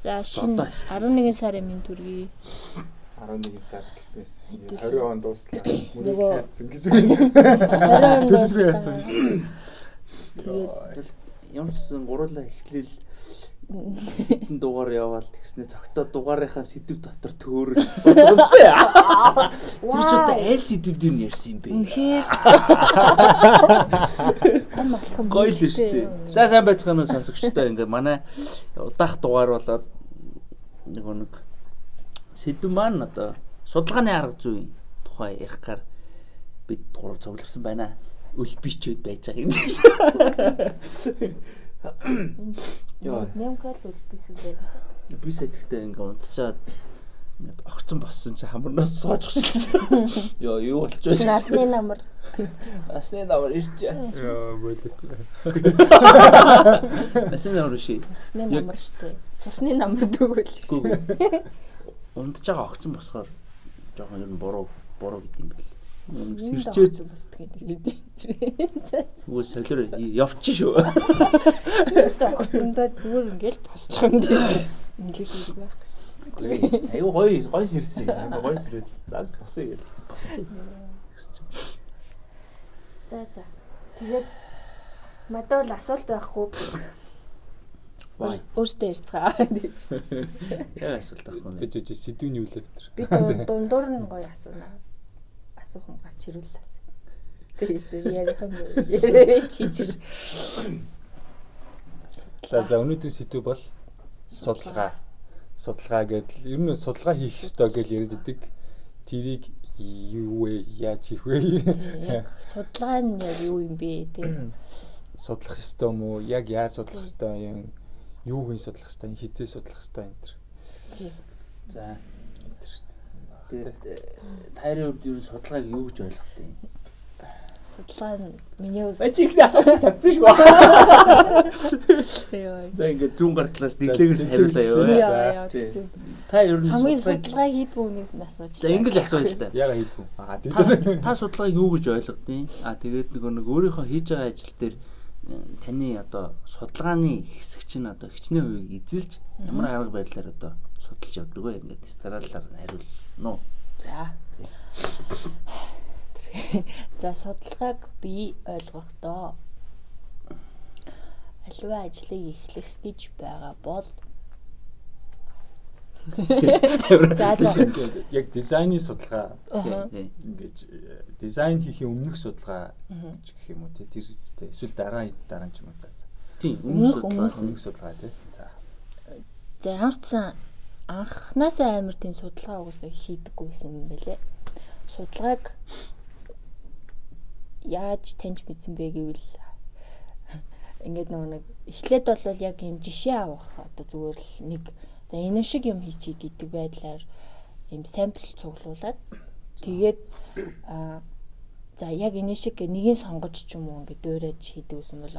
За шинэ 11 сарын минь төргий. 11 сар гэснээс 20 он дууслаа. Нөгөө- Мөрөг яатсан гэж үү? 20 он яасан. Тэгээд Ямар ч гэсэн гурлаа эхлээл хэдэн дугаар яваал тэгснэ цогтоо дугаарынхаа сэдв дотор төөрөж сте. Тэр ч одоо аль сэдвүүдийг нь ярьсан юм бэ? үнэхээр Гоё л шүү дээ. За сайн байцгаана уу сонсогчдоо ингээ манай удаах дугаар болоод нөгөө нэг сэдв маань одоо судалгааны арга зүйн тухай ярихаар бид гурав цугларсан байна. Өл бичээд байж байгаа юм шиг. Нямкал үлбисэг байна. Би сэтгтээ ингээ унтчаад огцон боссон чи хамарнаас суучихсан. Йоо юу болчихвол. Насны намар. Асны давар ирчээ. Яа, болооч. Асны давар ший. Насны намар штэ. Цусны намар дөгөөлж. Унтж байгаа огцон босохоор жоохон ер нь буруу буруу гэдэг юм бэл. Босдог гэдэг. За зүгээр солиор явчих шүү. оцсондоо зүгээр ингээл босчих юм дээр. Ингээд хэрэг байх гэж. Аюу гоё гоё сэрсэн. Аюу гоё сэрээд. За босъё гэж. Босцсон. За за. Тэгээд бол асуулт байхгүй. Өөртөө ярьцгаа гэж. Яг асуулт байхгүй үгүй сэдвүүний үлээ өтер. Би дун- дундуур нь гоё асууна. Асуух юм гарч ирүүл асуу. Тэгээд зүр ярих юм уу? Ярээ чийчиш. За за өнөөдрийн сэдв бол судалгаа. Судалгаа гэдэл ер нь судалгаа хийх ёстой гэж яриад идэг. Тэрийг юу вэ? Яаж хийх вэ? Судалгаа нь яг юу юм бэ те? Судлах ёстой юм уу? Яг яаж судлах ёстой юм? Юу хийн судлах ёстой? Хизээ судлах ёстой энэ төр. За. Тэгээд э, таарийн хувьд нь судалгааг юу гэж ойлгох вэ? Судалгаа нь миний хувьд Бачи ихний асуулт тавьсан шүү. яа. За ингээд зүүн гар класс нэглэгээс хариулаа юу. Зүг. Та ер нь Хамгийн судалгаа хийдгүү хүнээс нь асууж. За ингэж асууя л та. Яга хийдгүү. Аа тиймээс. та судалгааг юу гэж ойлгодیں۔ А тэгээд нөгөө нэг өөрийнхөө хийж байгаа ажил дээр таны одоо судалгааны хэсэг чинь одоо хичнээн хувийг эзэлж ямар арга байдлаар одоо судалж явдаг вэ? Ингээд старалаар хариулна уу? За. За судалгааг би ойлгохдоо аливаа ажлыг эхлэх гэж байгаа бол. Яг дизайны судалгаа. Тий. ингэж э, дизайн хийхин өмнөх судалгаа гэж гэх юм уу тий тэр тий эсвэл дараа дараа нь ч юм уу за. Тийм, Өмнөх, өмнөх өмнөх. судалгаа. өмнөх судалгаа тий за За ямар ч сан анхнаасаа амар тийм судалгаа угсаа хийдэггүй байсан юм бэлээ. Судалгааг яаж таньж мэдсэн бэ гэвэл ингээд нөгөө нэг эхлээд бол яг юм жишээ авах одоо зүгээр л нэг за энэ шиг юм хийчий гэдэг байдлаар юм сампл цуглуулад тэгээд за яг энэ шиг нэгийг сонгож ч юм уу ингээд дуурайж хийдэг гэсэн бол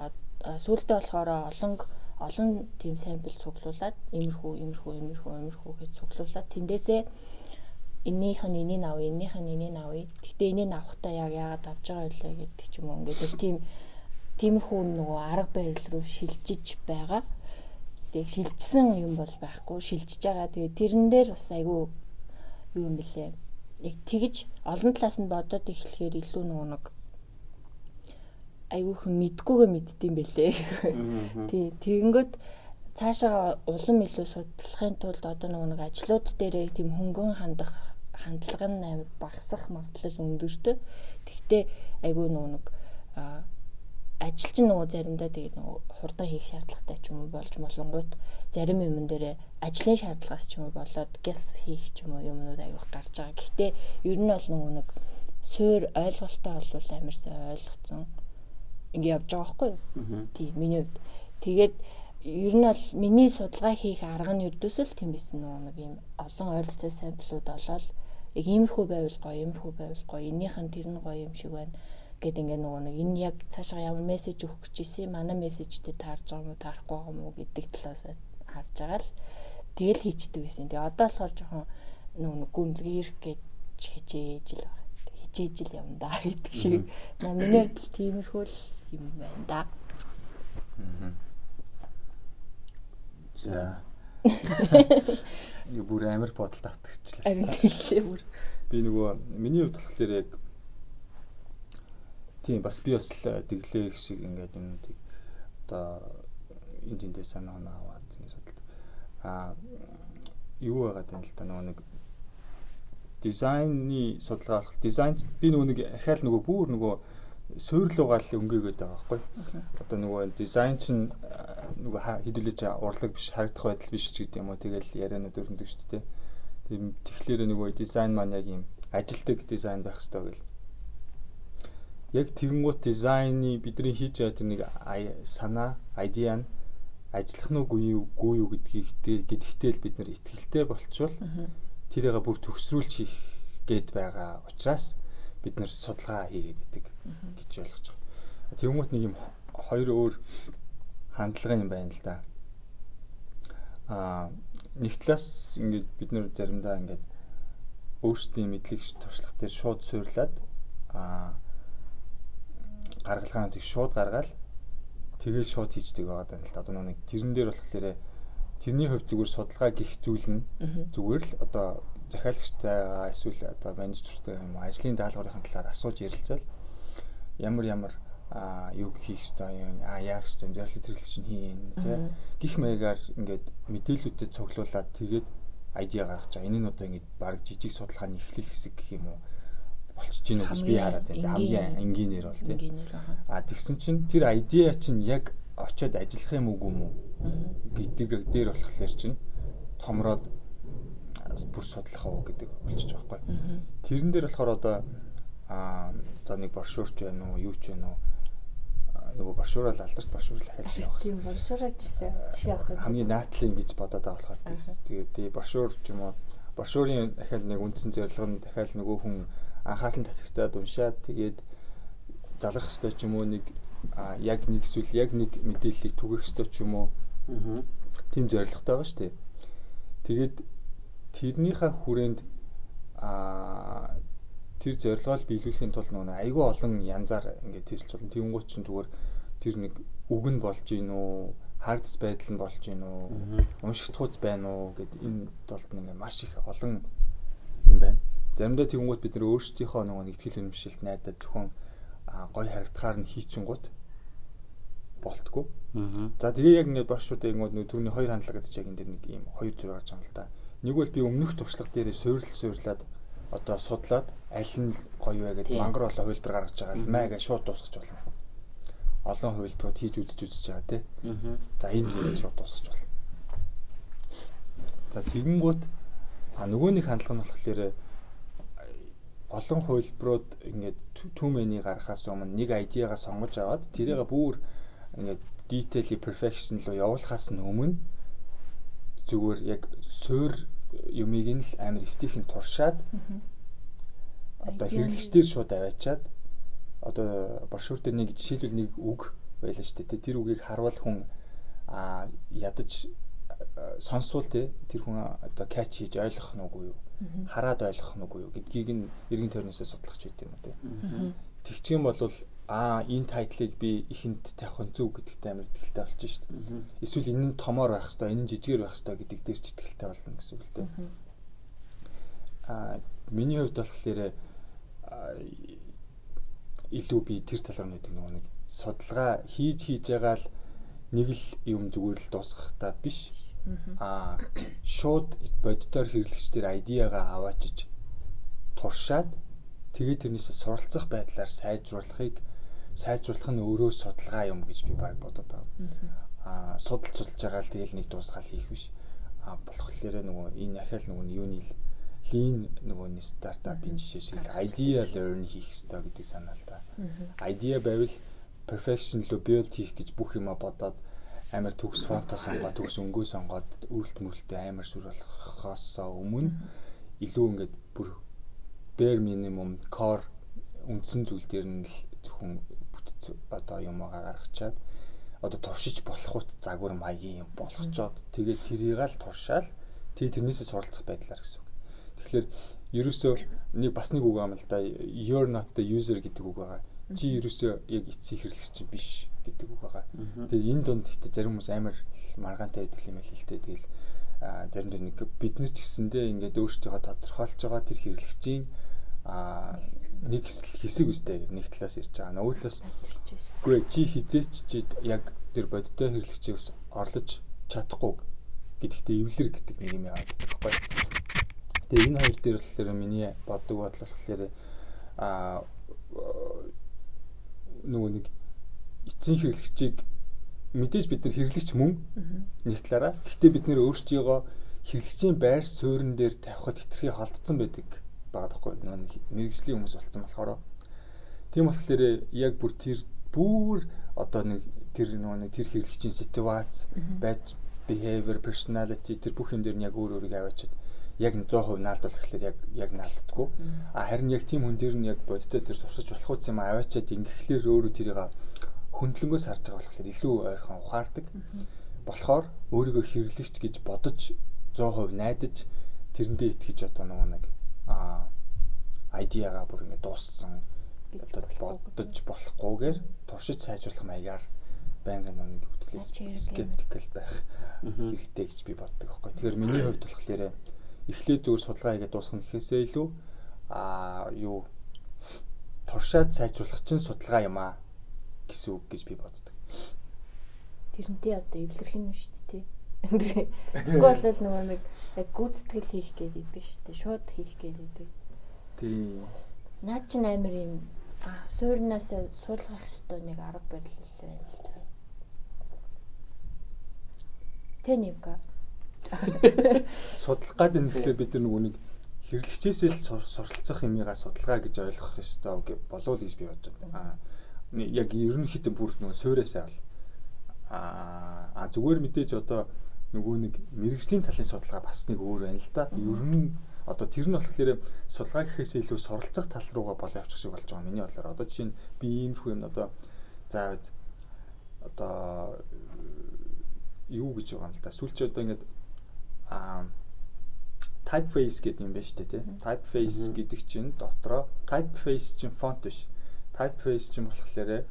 сүүлдээ болохоор олон олон тийм сампл цуглуулад иймэрхүү иймэрхүү иймэрхүү иймэрхүү гэж цуглуулад тэндээсээ эннийх нь энийг авъя, эннийх нь энийг авъя. Гэхдээ энийг авахтаа яг яагаад авч байгаа вэ гэдэг ч юм уу ингээд тийм тиймэрхүү нөгөө арга барил руу шилжиж байгаа. Тэг шилжсэн юм бол байхгүй шилжиж байгаа. Тэгээ тэрэн дээр бас айгүй юу юм бэлээ. Яг тэгж олон талаас нь бодоод эхлэхээр илүү нөгөө нэг айгүй хүн мэдгүйгээ мэддэм бэлээ. Тий, тэгэнгөт цаашаа улам илүү судлахын тулд одоо нэг ажлууд дээр тийм хөнгөн хандах хандлага нь амар багасах магадлал өндөртэй. Тэгтээ айгүй нэг а, ажил чинь нөгөө заримдаа тэгээд нөгөө хурдан хийх шаардлагатай ч юм уу болж молонгууд зарим юмн дээр ажлын шаардлагаас ч юм уу болоод гэс хийх ч юм уу юмнууд айгүйх гарч байгаа. Гэхдээ ер нь бол нөгөө нэг суур ойлголттой бол амар сайн ойлгоцсон ингэ явж байгаа байхгүй юу? Тийм миний хувьд. Тэгээд ер нь бол миний судалгаа хийх арга нь ердөөсөө л тийм байсан нөгөө нэг юм олон ойролцоо самплууд олоод яг иймэрхүү байвал гоё, иймэрхүү байвал гоё, энийх нь тэр нь гоё юм шиг байна гэд ингээ нөгөө нэг энэ яг цаашаа ямар мессеж өгөх гэж ирсэн манай мессежтэй таарж байгаа юм уу таарахгүй байгаа юм уу гэдэг талаас харж байгаа л тэгэл хийчдэг гэсэн. Тэгээ одоо болохоор жоохон нөгөө гүнзгийрх гэж хичээж л байгаа. Хичээж л юм да гэдэг шиг. Миний хувьд тиймэрхүү л юм байна да. За Ингээ бүр амар бодолд автагчлаа. Харин хэлээ бүр. Би нөгөө миний хувьд болохоор яг тийм бас би бас л дэглээ их шиг ингээд юмнуудыг одоо энд эндээ санаа оноо аваад ингэ судалдаг. Аа юу байгаад байна л да нөгөө нэг дизайны судалгаа болох дизайн би нөгөө нэг ахаал нөгөө бүр нөгөө суйрлуугаал өнгөөгөөд байгаа байхгүй. Одоо нөгөө дизайн чинь нөгөө хэдүүлээ чи урлаг биш харагдах байдал биш ч гэдэг юм уу. Тэгэл ярианууд өрнөдөг шүү дээ. Тийм тэгэхээр нөгөө дизайн маань яг юм ажилтг дизайн байх хэрэгтэй гэл. Яг тэгэнгუთ дизайны бидний хийж байгаа тэр нэг санаа, идеа нь ажиллах нь үгүй үгүй юу гэдгийг гэдэгтэй л бид нэр ихтгэлтэй болчвол тэрийг бүр төгсрүүлж хийх гээд байгаа учраас бид нэр судалгаа хийгээд идэг гэж ойлгож байгаа. Тэгмүүд нэг юм хоёр өөр хандлага юм байна л да. Аа нэг талаас ингээд бид нэр заримдаа ингээд өөрсдийн мэдлэг туршлага дээр шууд суйрлаад аа гаргалгаануудыг шууд гаргаад тэгээд шууд хийждэг байгаа юм л да. Одоо нэг тэрэн дээр болохоор тэрний хувьд зүгээр судалгаа гих зүйл нь зүгээр л одоо захиалагчтай эсвэл одоо менежертэй юм ажлын даалгаврын талаар асууж ярилцаал ямар ямар а юу хийх ёстой юм а яах ёстой зорилт хэрэглэл чинь хийн тий гих маягаар ингээд мэдээлүүдэд цуглуулад тэгээд айдиа гаргаж байгаа. Энэ нь одоо ингээд баг жижиг судалгааны эхлэл хэсэг гэх юм уу болчихж гинэ гэж би хараад байна. Хамгийн энгийнээр бол тий. А тэгсэн чинь тэр айдиа чинь яг очиод ажиллах юм уу юм уу гэдэг дээр болохоор чинь томроод бүр судлах уу гэдэг болчих жоохоо. Тэрэн дээр болохоор одоо аа за нэг боршуурч байна уу, юу ч байна уу нөгөө боршуурал алдарт боршуурал ахиж явах. Тийм боршуураж гэсэн чи явах. Хамгийн наатлын гэж бодоод байгаа болохоор тэгээд тий боршуур ч юм уу боршуурын дахиад нэг үндсэн зорилго нь дахиад нөгөө хүн анхаарал татагтаад уншаад тэгээд залгах ёстой ч юм уу нэг яг нэг эсвэл яг нэг мэдээллийг түгэх ёстой ч юм уу. Аа. Тийм зорилготой байгаа шүү дээ. Тэгээд тэрнийхээ хүрээнд аа тэр зорилгоо биелүүлэхийн тулд нөгөө айгүй олон янзаар ингээд тестэлж болно. Тэнгуут чинь зүгээр тэр нэг үг нь болж гин үү, хардс байдал нь болж гин үү, уншигдхууц байна уу гэд энэ тулд ингээ маш их олон юм байна. Заримдаа тэнгуут бид нөр өөрсдийнхөө нөгөө нэгтгэл үнэмшилт найдаад зөвхөн гой харагдахаар нь хийчихэнгуут болтгүй. За тэгээ яг ингээд боршууд ингууд нөө түүний хоёр хандлага гэдэг чинь яг энэ нэг юм хоёр зүрх гарч байгаа юм л да. Нэг бол би өмнөх туршлага дээрээ суйрлал суйрлаад одоо судлаад аль нь гоё вэ гэдэг мангар олон хувилбар гаргаж байгаа л маяга шууд дуусгаж болно. Олон хувилбарууд хийж үзэж үзэж байгаа тий. За энэ нэг шууд дуусгаж болно. За тэгэнгუთ а нөгөө нэг хандлага нь болохоор олон хувилбарууд ингээд түүмэний гарахаас өмнө нэг айдиагаа сонгож аваад тэрийг бүр ингээд detail perfection руу явуулахаас өмнө зүгээр яг суур юмыг нь л амар эвтийхэн туршаад одоо хэрэглэгчдэр шууд аваачаад одоо брошюр дээр нэг жишээлбэл нэг үг байлаа шүү дээ. Тэр үгийг харуул хүн а ядаж сонсвол тэр хүн одоо кач хийж ойлгох нь үгүй юу? Хараад ойлгох нь үгүй юу гэдгийг нь эргэн тойрноосоо судлах ч байт юм уу те. Тэгчих юм бол аа энэ тайтлыг би ихэнд тавих нь зөв гэдэгт амар ихтэй болж шít. Эсвэл энэ нь томоор байх хэвээр энэ нь жижигээр байх хэвээр гэдэг дээр ч ихтэй болно гэсэн үг л дээ. Аа миний хувьд болохоор илүү би тэр талаар нэг нэг судалгаа хийж хийж байгаа л нэг л юм зүгээр л дуусгахтаа биш. Аа шууд боддоор хэрэглэгчдэр айдиагаа аваачиж туршаад тэгээд тэрнээсээ суралцах байдлаар сайжруулахыг сайжруулах нь өөрөө судалгаа юм гэж би баг бодоод байгаа. Аа судалж судалж байгаа л тэгэл нэг дуусгаал хийх биш. Аа болохоор нөгөө энэ ахаал нөгөө юуны лин нөгөө нэг стартапын жишээ шиг idea learn хийх хэрэгтэй гэдэг санаа л да. Idea байвал perfection руу build хийх гэж бүх юма бодоод амар төгс фонто сонгоод төгс өнгөө сонгоод үрэлт мөрөлтөө амар сүр болохоос өмнө илүү ингээд бүр bare minimum core үндсэн зүйл дээр нь л зөвхөн одоо юмгаа гаргачаад одоо туршиж болох ут загвар маягийн юм болгочоод тэгээд тэрийг л туршаал тэгээ тэрнээсээ суралцах байдлаар гэсэн үг. Тэгэхээр ерөөсөө нэг бас нэг үг юм л да you're not the user гэдэг үг байгаа. Чи ерөөсөө яг эцсийн хэрэглэгч чинь биш гэдэг үг байгаа. Тэгээ энэ донд ихтэй зарим хүмүүс амар маргаантай байдаг юм байл л дээ. Тэгэл заримдаа нэг бид нар ч гэсэндээ ингээд өөрсдийнхөө тодорхойлж байгаа тэр хэрэглэгчийн а нэг хэсэг үстэй нэг талаас ирж байгаа. Нөгөө талаас үгүй чи хизээч чи яг тэр бодиттой хэрэглэгчээс орлож чадахгүй гэдэгтээ эвлэр гэдэг нэг юм яваад байгаа байхгүй. Тэгээ энэ хоёр дээр болохоор миний боддог бодол болохоор а нөгөө нэг эцсийн хэрэглэгчийг мэдээж бид нар хэрэглэгч мөн нэг талаараа. Гэхдээ бид нэр өөрсдийгөө хэрэглэгчийн байр суурин дээр тавихад хитрхи холдсон байдаг байгаа тоххой. Мэрэгжлийн хүмүүс болсон болохоор тийм болохоор яг бүр тэр бүр одоо нэг тэр нөгөө нэг тэр хэрэглэгчийн ситуац байж behavior personality тэр бүх юм дээр нь яг өөр өөрийг аваачаад яг 100% наалдуулах гэхээр яг яг наалддаггүй. А харин яг тийм хүн дээр нь яг бодтой тэр сурсаж болох үс юм аваачаад ингэхлээр өөрөө тэрийг хөндлөнгөөс харж байгаа болохоор илүү ойрхон ухаардаг. Болохоор өөрийгөө хэрэглэгч гэж бодож 100% найдаж тэрэндээ итгэж одоо нөгөө нэг айдиагаа бүр ингэ дууссан одоо бодож болохгүйгээр туршиж сайжруулах маягаар байнгын нэг хөтөлөөс скептикл байх хэрэгтэй гэж би боддог байхгүй. Тэгэхээр миний хувьд болохоор эхлээд зүгээр судалгаа хийгээд дуусгах нь гэхээсээ илүү а юу туршаад сайжруулах чинь судалгаа юм аа гэсэн үг гэж би боддог. Тэрнтэй одоо эвлэрх нь шүү дээ тий. Тэгэхгүй бол нөгөө нэг яг гүйцэтгэл хийх гээд идэг шүү дээ. Шууд хийх гээд идэг. Тий. Наад чинь амар юм а суурнаас суулгах хэвээр нэг арга барил байна л да. Тэ нэвга. Судлах гад энэ гэхлээр бид нөгөө нэг хэрэглэгчээсээ л суралцах юмыгаа судалгаа гэж ойлгох ёстой болов л гэж би бодож байна. Аа яг ерөнхийдөө бүр нөгөө суурьасаа бол а зүгээр мэдээж одоо нөгөө нэг мэрэгжлийн талын судалгаа бас нэг өөр байна л да. Ер нь одоо тэр нь болохоор судалгаа гэхээс илүү суралцах тал руугаа бол явчих шиг болж байгаа. Миний бодлоор одоо жишээ нь би иймэрхүү юм одоо за одоо юу гэж байгаа юм л да. Сүүлчээ одоо ингээд а typeface гэдэг юм байна шүү дээ тий. Typeface гэдэг чинь дотроо typeface чинь фонт биш typeface ч юм болохоор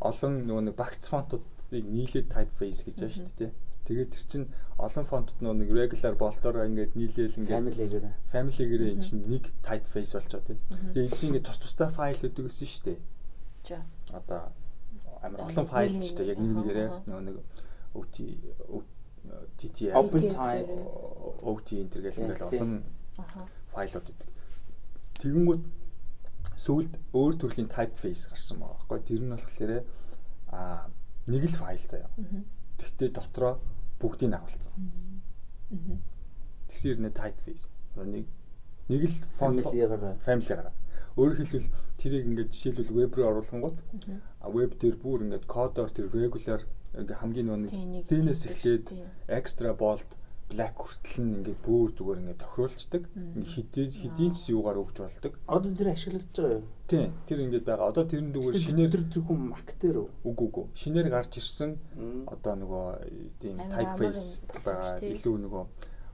олон нөгөө нэг багц фонтуудыг нийлээд typeface гэж байна шүү дээ тий. Тэгээд тэр чинь олон нөгөө нэг regular болтоор ингээд нийлээл ингээд family-гээр family-гээр энэ чинь нэг typeface болж байгаа тий. Тэгээд энэ чинь ингээд тус тустай файл өгдөг гэсэн шүү дээ. За. Одоо амар олон файл ч гэдэг яг нэг нэгээрээ нөгөө нэг OT TTL open time OT энэ гэх ингээд олон файлууд өгдөг. Тэгэнгүүт сүүлд өөр төрлийн typeface гарсан байгаа байхгүй. Тэр нь болохоор а нэг л файл заяа. Тэгтээ дотроо бүгдийг агуулсан. Тэгсэр нэ typeface. Нэг нэг л фонт family гараа. Өөрөөр хэлбэл тэрийг ингээд жишээлбэл веб руу оруулангууд веб дээр бүр ингээд кодоор тэр regular ингээ хамгийн нэг theme-с эхлээд extra bold black хүртэл нь ингээд бүр зүгээр ингээд тохируулцдаг. Ингээ хэдий хэдий ч юугаар өгч болдог. Одоо тэр ашиглагдаж байгаа юу? Тийм. Тэр ингээд байгаа. Одоо тэрэн дүүгээр шинээр тэр зөвхөн Mac дээр үү? Үгүй үгүй. Шинээр гарч ирсэн одоо нөгөө тийм typeface байгаа. Илүү нөгөө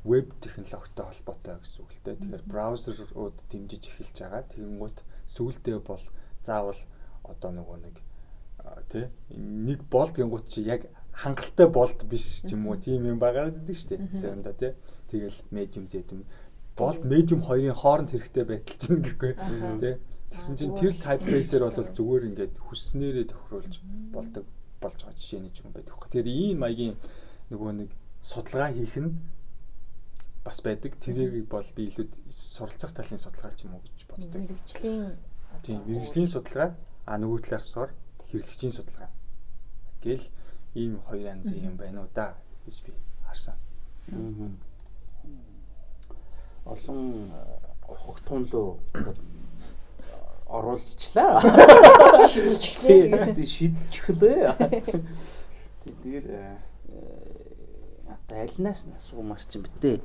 веб технологитой холбоотой гэсэн үг л дээ. Тэгэхээр браузерууд дэмжиж эхэлж байгаа. Тэгэнгүүт сүүлдээ бол заавал одоо нөгөө нэг тий нэг болд гингууд чи яг хангалттай болд биш ч юм уу тийм юм байгаа гэдэг шүү дээ. Заримдаа тий. Тэгэл медиум зэдэм болд медиум хоёрын хооронд хэрэгтэй байтал чинь гэхгүй тий. Тэгсэн чинь тэр typeface-ээр бол зүгээр ингээд хүснээрээ тохируулж болдог болж байгаа жишээний ч юм байдаг. Тэгэхээр ийм маягийн нөгөө нэг судалгаа хийх нь бас байдаг. Тэрийг бол би илүү суралцах талын судалгаа ч юм уу гэж боддог. Мэргэжлийн тийм мэргэжлийн судалгаа а нөгөө талаар сор хэрэглэгчийн судалгаа гэл ийм хоёр янзын юм байна уу да гэж би харсан. Олон хогтун руу оруулчлаа. Шидчихлээ. Шидчихлээ. Тэгээд одоо альнаас нь асуумар чинь битээ.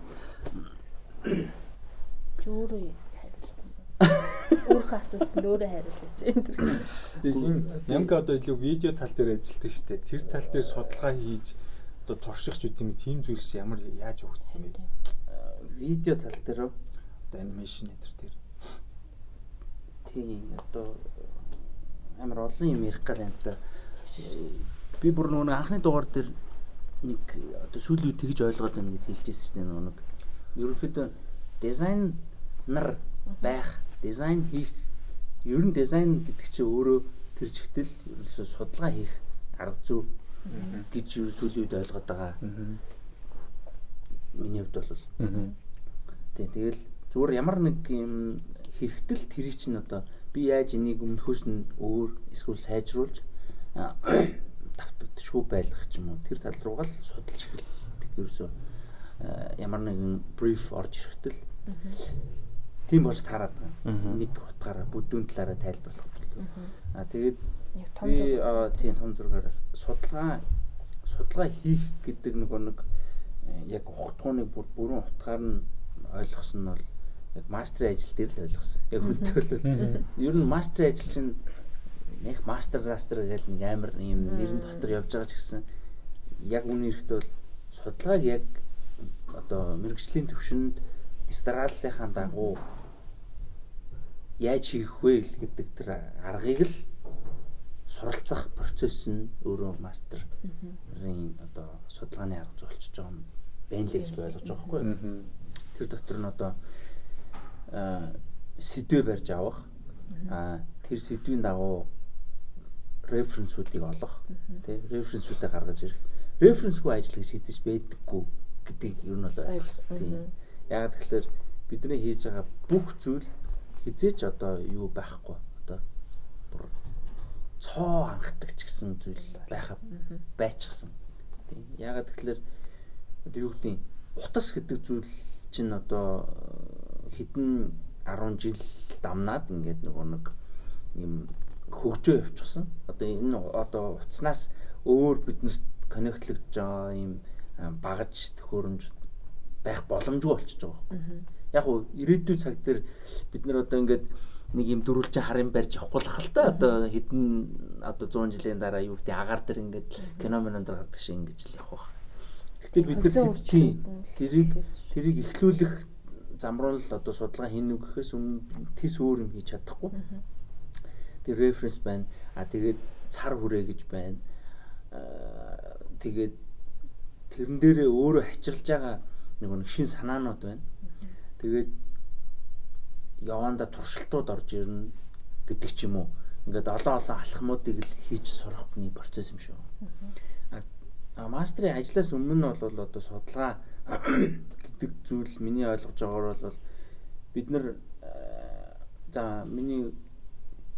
Чөөрөө Өөрхөн асуултанд өөрөө хариулаач. Тэгээ хин Ямка одоо илүү видео тал дээр ажилладаг шүү дээ. Тэр тал дээр судалгаа хийж одоо турших ч үгүй тийм зүйлс ямар яаж өгдөг юм бэ? Видео тал дээр одоо анимашн энэ төр дээр. Тийм одоо амар олон юм ярих гал юм л да. Би бүр нөгөө анхны дугаар дээр нэг одоо сүүлийн тэгж ойлгоод байна гэж хэлж ирсэн шүү дээ нэг ерөнхийдөө дизайнер байх дизайн хийх. Ер нь дизайн гэдэг чинь өөрөө тэр чигтэл ерөөсөө судалгаа хийх арга зүй гэж ер сүүлийн үед ойлгоод байгаа. Миний хувьд бол. Тий тэгэл зүгээр ямар нэг юм хэрэгтэл тэр чинь одоо би яаж энийг өмнөхөөс нь өөр эсвэл сайжруулж давтагдчихгүй байлгах ч юм уу? Тэр тал руугаа л судалж эхэлдэг ерөөсөө ямар нэгэн бриф орж ирэхтэл тийм болж таарад байгаа. Нэг утгаараа бүдүүн талаараа тайлбарлах бол. Аа тэгээд би тийм том зургаар судалгаа судалгаа хийх гэдэг нөгөө нэг яг ухтгууны бүр бүрэн утгаар нь ойлгосон нь бол яг мастрын ажил дээр л ойлгосон. Яг хөлтөөлөл. Ер нь мастрын ажил чинь нэг мастер застер гэж нэг амар юм нэрэн дотор явж байгаа ч гэсэн яг үнэ хэрэгтээ бол судалгааг яг одоо мэрэгжлийн төвшөнд дистраллынхаа дагуу яаж хийх вэ гэдэг тэр аргыг л суралцах процесс нь өөрөө мастерын одоо судалгааны арга зулчиж байгаа юм. Байна л гэж ойлгож байгаа юу. Тэр дотор нь одоо сэдвээ барьж авах а тэр сэдвийн дагуу референсүүдийг олох тий референсүүдээ гаргаж ирэх. Референсгүй ажил гэж хийж байдаггүй гэдгийг ер нь бол ойлгосон тий яг тэгэхээр бидний хийж байгаа бүх зүйл хизээч одоо юу байхгүй. Одоо бүр цоо анхдаг ч гэсэн зүйл байха байчихсан тий. Яг тэгэхээр одоо юу гэдэг утас гэдэг зүйл чинь одоо хэдэн 10 жил дамнаад ингээд нөгөө нэг юм хөгжөө явчихсан. Одоо энэ одоо утаснаас өөр биднэрт коннектлэгдэж байгаа юм багаж төхөөрөмж байх боломжгүй болчихж байгаа байхгүй. Яг уу ирээдүйн цаг дээр бид нар одоо ингээд нэг юм дөрвөлжин харын барьж явахгүй л хал та одоо хэдэн одоо 100 жилийн дараа юу гэдэг агаар дээр ингээд кино мөрөнд гардаг шиг ингэж л явах байх. Гэтэл бид нар тийм тэрийг тэрийг ихлүүлэх замруул одоо судалгаа хийнэ гэхээс өмнө тис өөр юм хийж чадахгүй тэр референс байна. А тэгээд цар хүрээ гэж байна. Тэгээд тэрэн дээрээ өөрөө хачирлж байгаа нэг нэг шин санаанууд байна. Тэгээд яванда туршилтууд орж ирнэ гэдэг ч юм уу. Ингээд олон олон алхмуудыг л хийж сурахны процесс юм шүү. А мастрын ажлаас өмнө бол одоо судалгаа гэдэг зүйл миний ойлгож байгаагаар бол бид нар за миний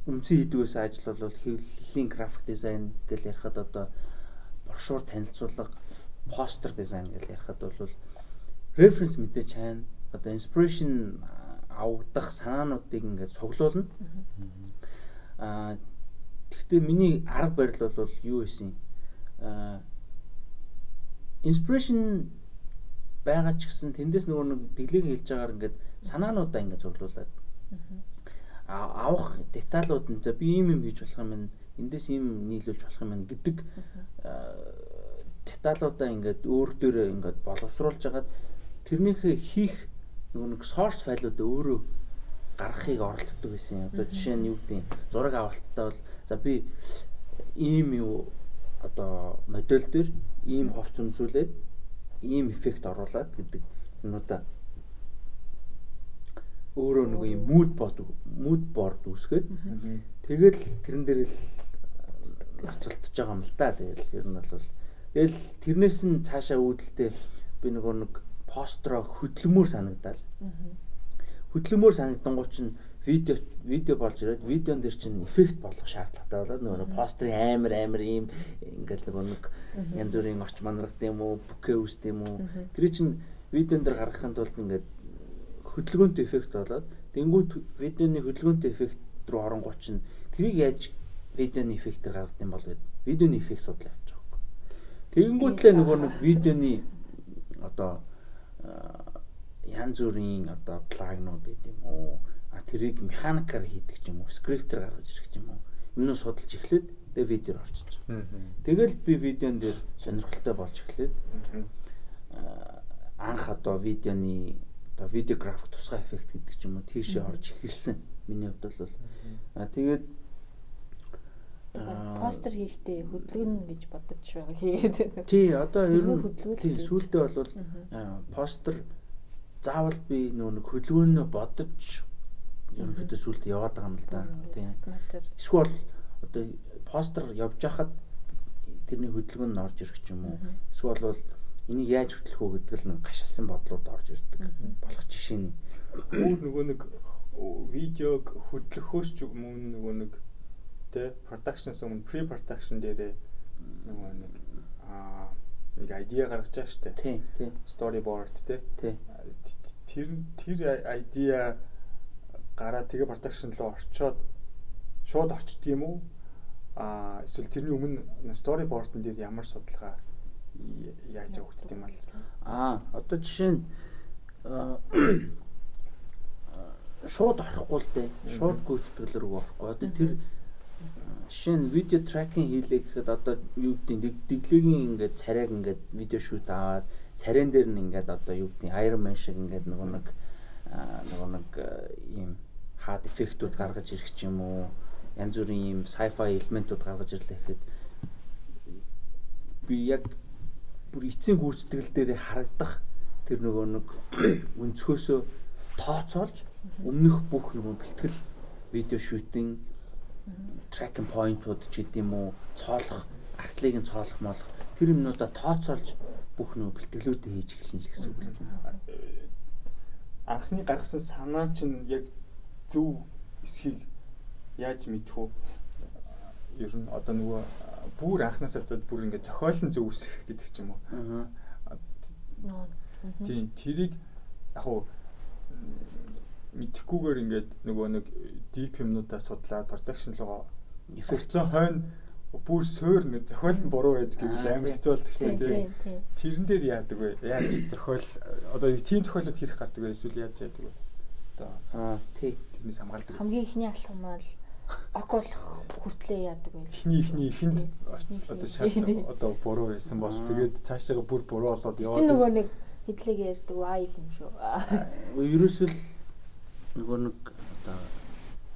үндсэн хийдэг байсан ажил бол хэвлэлийн график дизайн гэж ярихад одоо брошюр танилцуулга, постэр дизайн гэж ярихад бол референс мэдээч хайна. Одоо inspiration авдах санаануудыг ингээд цуглуулна. Аа тэгвэл миний арга барил бол юу байсан? Аа inspiration байгаа ч гэсэн тэндээс нөгөө нэг дэглийг хэлж байгаагаар ингээд санаануудаа ингээд цуглуулад авах деталууд нь би ийм юм хийж болох юм байна эндээс ийм нийлүүлж болох юм байна гэдэг деталуудаа ингээд өөр дээрээ ингээд боловсруулж хагаад тэрнийхээ хийх нөгөө нэг source файлуудаа өөрөө гаргахыг оролддог гэсэн. Одоо жишээ нь юу гэдэг зураг авалттай бол за би ийм юу одоо модель дээр ийм ховц үнсүүлээд ийм эффект оруулад гэдэг юмудаа өөрөө нэг юм mood board mood board үүсгээд тэгэл тэрэн дээр л ноцолтож байгаа юм л да. Тэгэл ер нь бол тэгэл тэрнээс нь цаашаа үүдэлтэй би нөгөө нэг постро хөдөлмөр санагдал. Хөдөлмөр санагдангууд чинь видео видео болж ирээд видеон дээр чинь эффект болгох шаардлагатай болоод нөгөө пострын амар амар ийм ингээл нөгөө нэг янз бүрийн орч манаргад юм уу, бүкэ үст юм уу. Тэр чинь видеон дээр гаргахын тулд ингээд хөдөлгөөнт эффект болоод тэнгуут видеоны хөдөлгөөнт эффект рүү оронгууд чинь тэрийг яаж видеоны эффектээр гаргах юм бол гэд видеоны эффект судлаа явж байгаа юм. Тэгэнгүүтлээ нөгөө нэг видеоны одоо янз бүрийн одоо плагнууд байд юм уу? А тэрийг механикаар хийдэг ч юм уу, скриптээр гаргаж ирэх ч юм уу. Юмнуу судалж эхлээд тэгээ видеор орчиж. Тэгэл би видеон дээр сонирхолтой болж эхлээд анх одоо видеоны одоо видеографик тусгай эффект гэдэг ч юм уу тийшээ орж эхэлсэн. Миний хувьд бол аа тэгээд постэр хийхдээ хөдөлгөн гэж бодож байгаа хийгээд. Тий, одоо ер нь тий гэж. сүүлдээ бол постэр заавал би нөө нэг хөдөлгөөнөө бодож ерөнхийдөө сүүлдээ яваад байгаа юм л да. Тий. Эсвэл одоо постэр явж хахад тэрний хөдөлгөөн нь орж ирэх ч юм уу. Эсвэл бол энийг яаж хөтлөх үү гэдэг л нэг гашилсан бодлууд орж ирдэг. Болох жишээний. Өөр нөгөө нэг видеог хөдлөхөөс ч юм уу нөгөө нэг тэ продакшнс өмнө pre production дээрээ нөгөө нэг аа нэг идея гаргаж байгаа штэ. Тий, тий, Storyboard тэ. тий. Тэр тэр идея гараа тэгээ production руу орчоод шууд орчдөг юм уу? Аа эсвэл тэрний өмнө storyboard-ын дээр ямар судалгаа яаж явагддаг юм бол Аа, одоо жишээ нь шууд орохгүй л дээ. Шууд гүйцэтгэлээр орохгүй. Одоо тэр аа, жишээ нь видео трекинг хийлээ гэхэд одоо юу гэдэг дэглэгийн ингээд царайг ингээд видео шүүт аваад царайн дээр нь ингээд одоо юу гэдэг Iron Man шиг ингээд нөгөө нэг нөгөө нэг ийм хаад эффектүүд гаргаж ирэх ч юм уу янз бүрийн ийм sci-fi элементүүд гаргаж ирлээ гэхэд би яг бүр эцсийн гүйцэтгэл дээр харагдах тэр нөгөө нэг өнцгөөсөө тооцоолж өмнөх бүх нөгөө бэлтгэл видео шүүтинг трекинг поинтууд ч гэдэм үү цоолох артлыг нь цоолох молох тэр юмнуудаа тооцоолж бүх нөгөө бэлтгэлүүдээ хийж эхэлнэ л гэсэн үг л дээ. анхны гаргасан санаа чинь яг зөв эсхийг яаж мэдэх вэ? Ер нь одоо нөгөө бүр анхнаасаа зад бүр ингээд зохиолн зөв үсэх гэдэг ч юм уу. Аа. Тийм тэрийг яг уу мэдхгүйгээр ингээд нөгөө нэг deep юмнуудаа судлаад production руугаа Эффект эффектсэн хойно бүр суур ингээд зохиол нь буруу байж гэвэл амар хэцүү болдог шүү Тийм дээ. тийм тийм. Тэрэн дээр яадаг вэ? Яаж зохиол одоо тийм тохиолдолд хэрэг гардаг вэ? Эсвэл яаж яадаг вэ? Одоо аа тий. тэрнээс хамгаалдаг. Хамгийн ихний алхам бол ок болох хүртлээ яадаг байл. Эхний эхний эхэнд одоо шал одоо буруу байсан бол тэгээд цаашаага бүр буруу болоод Чи нөгөө яваад нэг хэдлэг ярьдаг айл юм шүү. Ерөөсөл нөгөө нэг одоо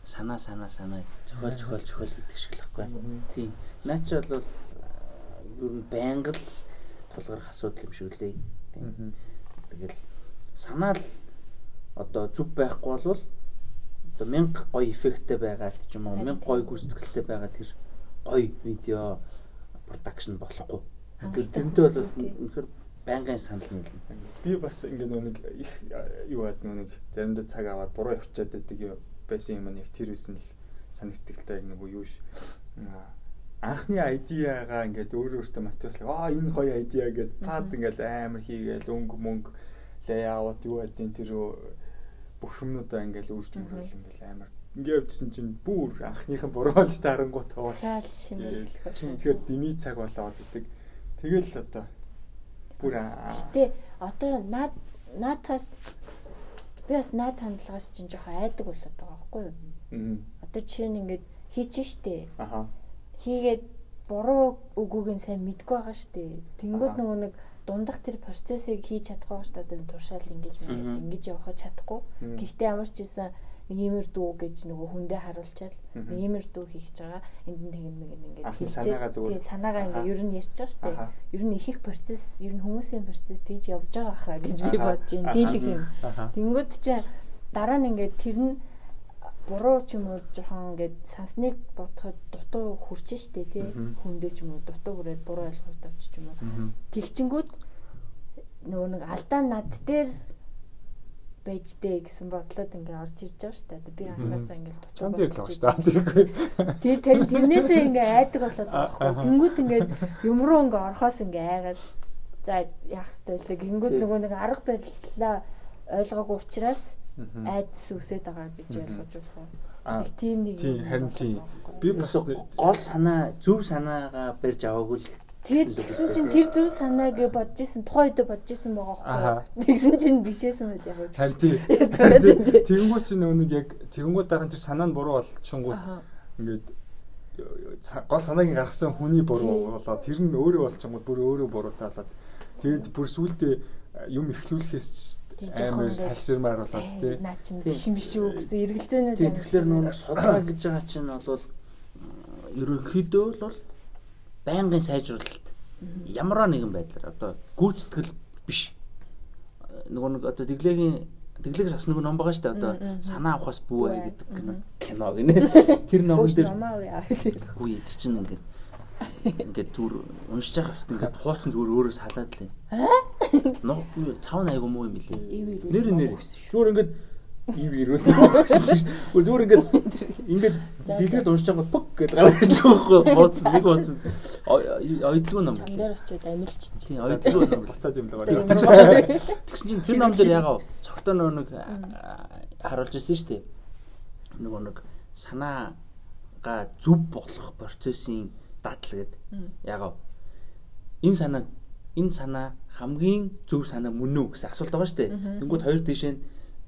санаа санаа санаа зохиол зохиол зохиол гэдэг шиг л байхгүй. Тийм. Наа чи бол аа, ер нь байнга л тулгарх асуудал юм шиг лээ. Тийм. Тэгэл санаа л одоо зүв байхгүй болвол одоо мянга гоё эффекттэй байгаад ч юм уу Харин мянга гоё гүйцэтгэлтэй байгаа тэр гоё видео продакшн болохгүй. Тэгэхээр тэрнтэй бол үнэхээр байнгын санал нийлнэ. би бас ингээ нөгөө нэг их юу яад нөгөө нэг заримдаа цаг аваад буруу явчихад байдаг юм байсан юм яг тэр үсэн л санагддаг л та яг нөгөө юу ш Аа, анхны айдиагаа ингээд өөр өөртөө мотиваслаг аа энэ гоё айдиа гэд пад ингээд амар хийгээл өнгө мөнгө лейаут юу байдیں۔ тэр бүх юмнуудаа ингээд үрж мөрөл ингээд амар ингээд явжсэн чинь бүр анхных нь буруу болж тарангуут хоош Шаал шинээр. тэгэхээр дими цаг болоод идэг тэгэл одоо бүр аа Гэтэ одоо наад наатаас би бас наад хандлагаас чинь жоохон айдаг болоод байгаа байхгүй юу? мм, Одоо жишээ нь ингээд хийчих штэ. аха Хийгээд буруу үгүйг нь сайн мэдгүй байгаа штэ. Тэнгүүд нөгөө нэг дундах тэр процессыг хийж чадахгүй штэ. Одоо туршаал ингэж мэд Мгм. ингэж явахад чадахгүй. Гэхдээ ямар ч байсан нэг иймэр дүү гэж нөгөө хүндээ харуулчаал. Нэг иймэр дүү хийж байгаа. Энд нь тэгэн мэг ингээд хэлчихээ. Тэгээ санаагаа ингээд ер нь ярьж байгаа штэ. Ер нь их их процесс, ер нь хүмүүсийн процесс тэгж явж байгаа хаа гэж би бодож байна. Дийлэх юм. Тэнгүүд чи дараа нь ингээд тэр нь буруу ч юм уу жоохон ингээд сансныг бодоход дутуу хүрчэн штэ тий. Хүндээ ч юм уу дутуу хүрээд буруу ойлгоод авч ч юм уу. Тэгчингүүд нөгөө нэг алдаа над дээр байж дээ гэсэн бодлоод ингээд орж ирж байгаа штэ би анхаасаа ингээд дутуу Чам дээр л шүү дээ. тий тэр тэрнээсээ ингээд айдаг болоод байгаа байхгүй тэнгүүд ингээд юм руу ингээд орхоос ингээд айгаад за яах хэвтэй лээ гингүүд нөгөө нэг арга барилаа ойлгоогүй учраас Мгм. айдас үсээд байгаа гэж ойлгож болох уу? Аа, Их тийм нэг тий, юм харин болоод тий. байгаа байхгүй юу? би бас гол санаа зөв санаагаа барьж аваагүй л Тэгээд тэгсэн чинь тэр зөв санааг бодож исэн тухайн үед бодож исэн байгаа байхгүй? Тэгсэн чинь бишээсэн байл яг уу. Харин тий. Харин тий. Тэгэнгүүт чи нөгөө нэг яг тэгэнгүүт дахин тэр санаа нь буруу болчихонгууд ингээд гол санаагийн гаргасан хүний буруу болоод тэр нь өөрөө болчихонгууд бүр өөрөө буруу таалаад тэгээд бүр сүулдэ юм ихлүүлэхээс ч Тий, жоохон амар халширмаар болоод тий. Наа чин Тий. биш юм биш үү гэсэн эргэлзээнүүд Тийм тэгэхээр нөгөө судлаа гэж байгаа чинь бол ерөнхийдөө бол байнгын сайжруулалт. Ямар нэгэн байдлаар одоо гүйцэтгэл биш. Нөгөө нэг одоо тэглэгийн тэглэгээс авсан нэг ном байгаа шүү дээ. Одоо санаа авахаас бүү бай гэдэг кино. Гинэ. Тэр номон дээр үгүй тэр чинь ингээд ингээд зүр уншиж байгаа хэвчээ. Ингээд хууцсан зүгээр өөрөө салаад лээ. аа цав айгу муу юм билээ. Нэр нэр. Зүгээр ингээд ив ирүүл зүгээр ингээд ингээд дэлгэл уншиж байгаа пүк гэж гараад ирж байгаа байхгүй бууцсан нэг бууцсан. Ойдлгүй ном чамдэр очиод амилч тийм ойдлгүй ном буцаад юм л байгаа. Тэгсэн чинь тэр ном дээр ягаа цогтой нэг харуулж ирсэн шүү дээ. Нөгөө нэг санаага зүв болох процессын дадал гэд ягаа энэ санаа энэ санаа хамгийн зөв санаа мөн үү гэсэн асуулт байгаа шүү дээ. Тэнгүүд хоёр тийшээ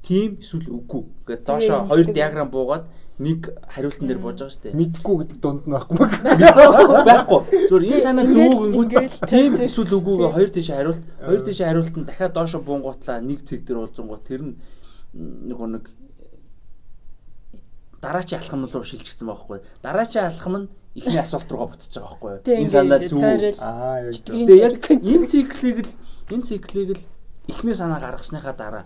тийм эсвэл үгүй. Гэдэг доошоо хоёр диаграм буугаад нэг хариултан дээр бууж байгаа шүү дээ. Мэдхгүй гэдэг дунд нь байхгүй. Байхгүй. Зүгээр энэ санаа зөв ингэвэл тийм эсвэл үгүйгээ хоёр тийш хариулт. Хоёр тийш хариулт нь дахиад доошоо буунгуутлаа нэг цэг дээр уулзангууд тэр нь нөгөө нэг дараачийн алхам руу шилжчихсэн байхгүй. Дараачийн алхам нь ихний асуулт руугаа буцаж байгаа байхгүй. Энэ санаа зөв. Аа яг энэ циклийг л энэ циклийг л ихний санаа гаргасныхаа дараа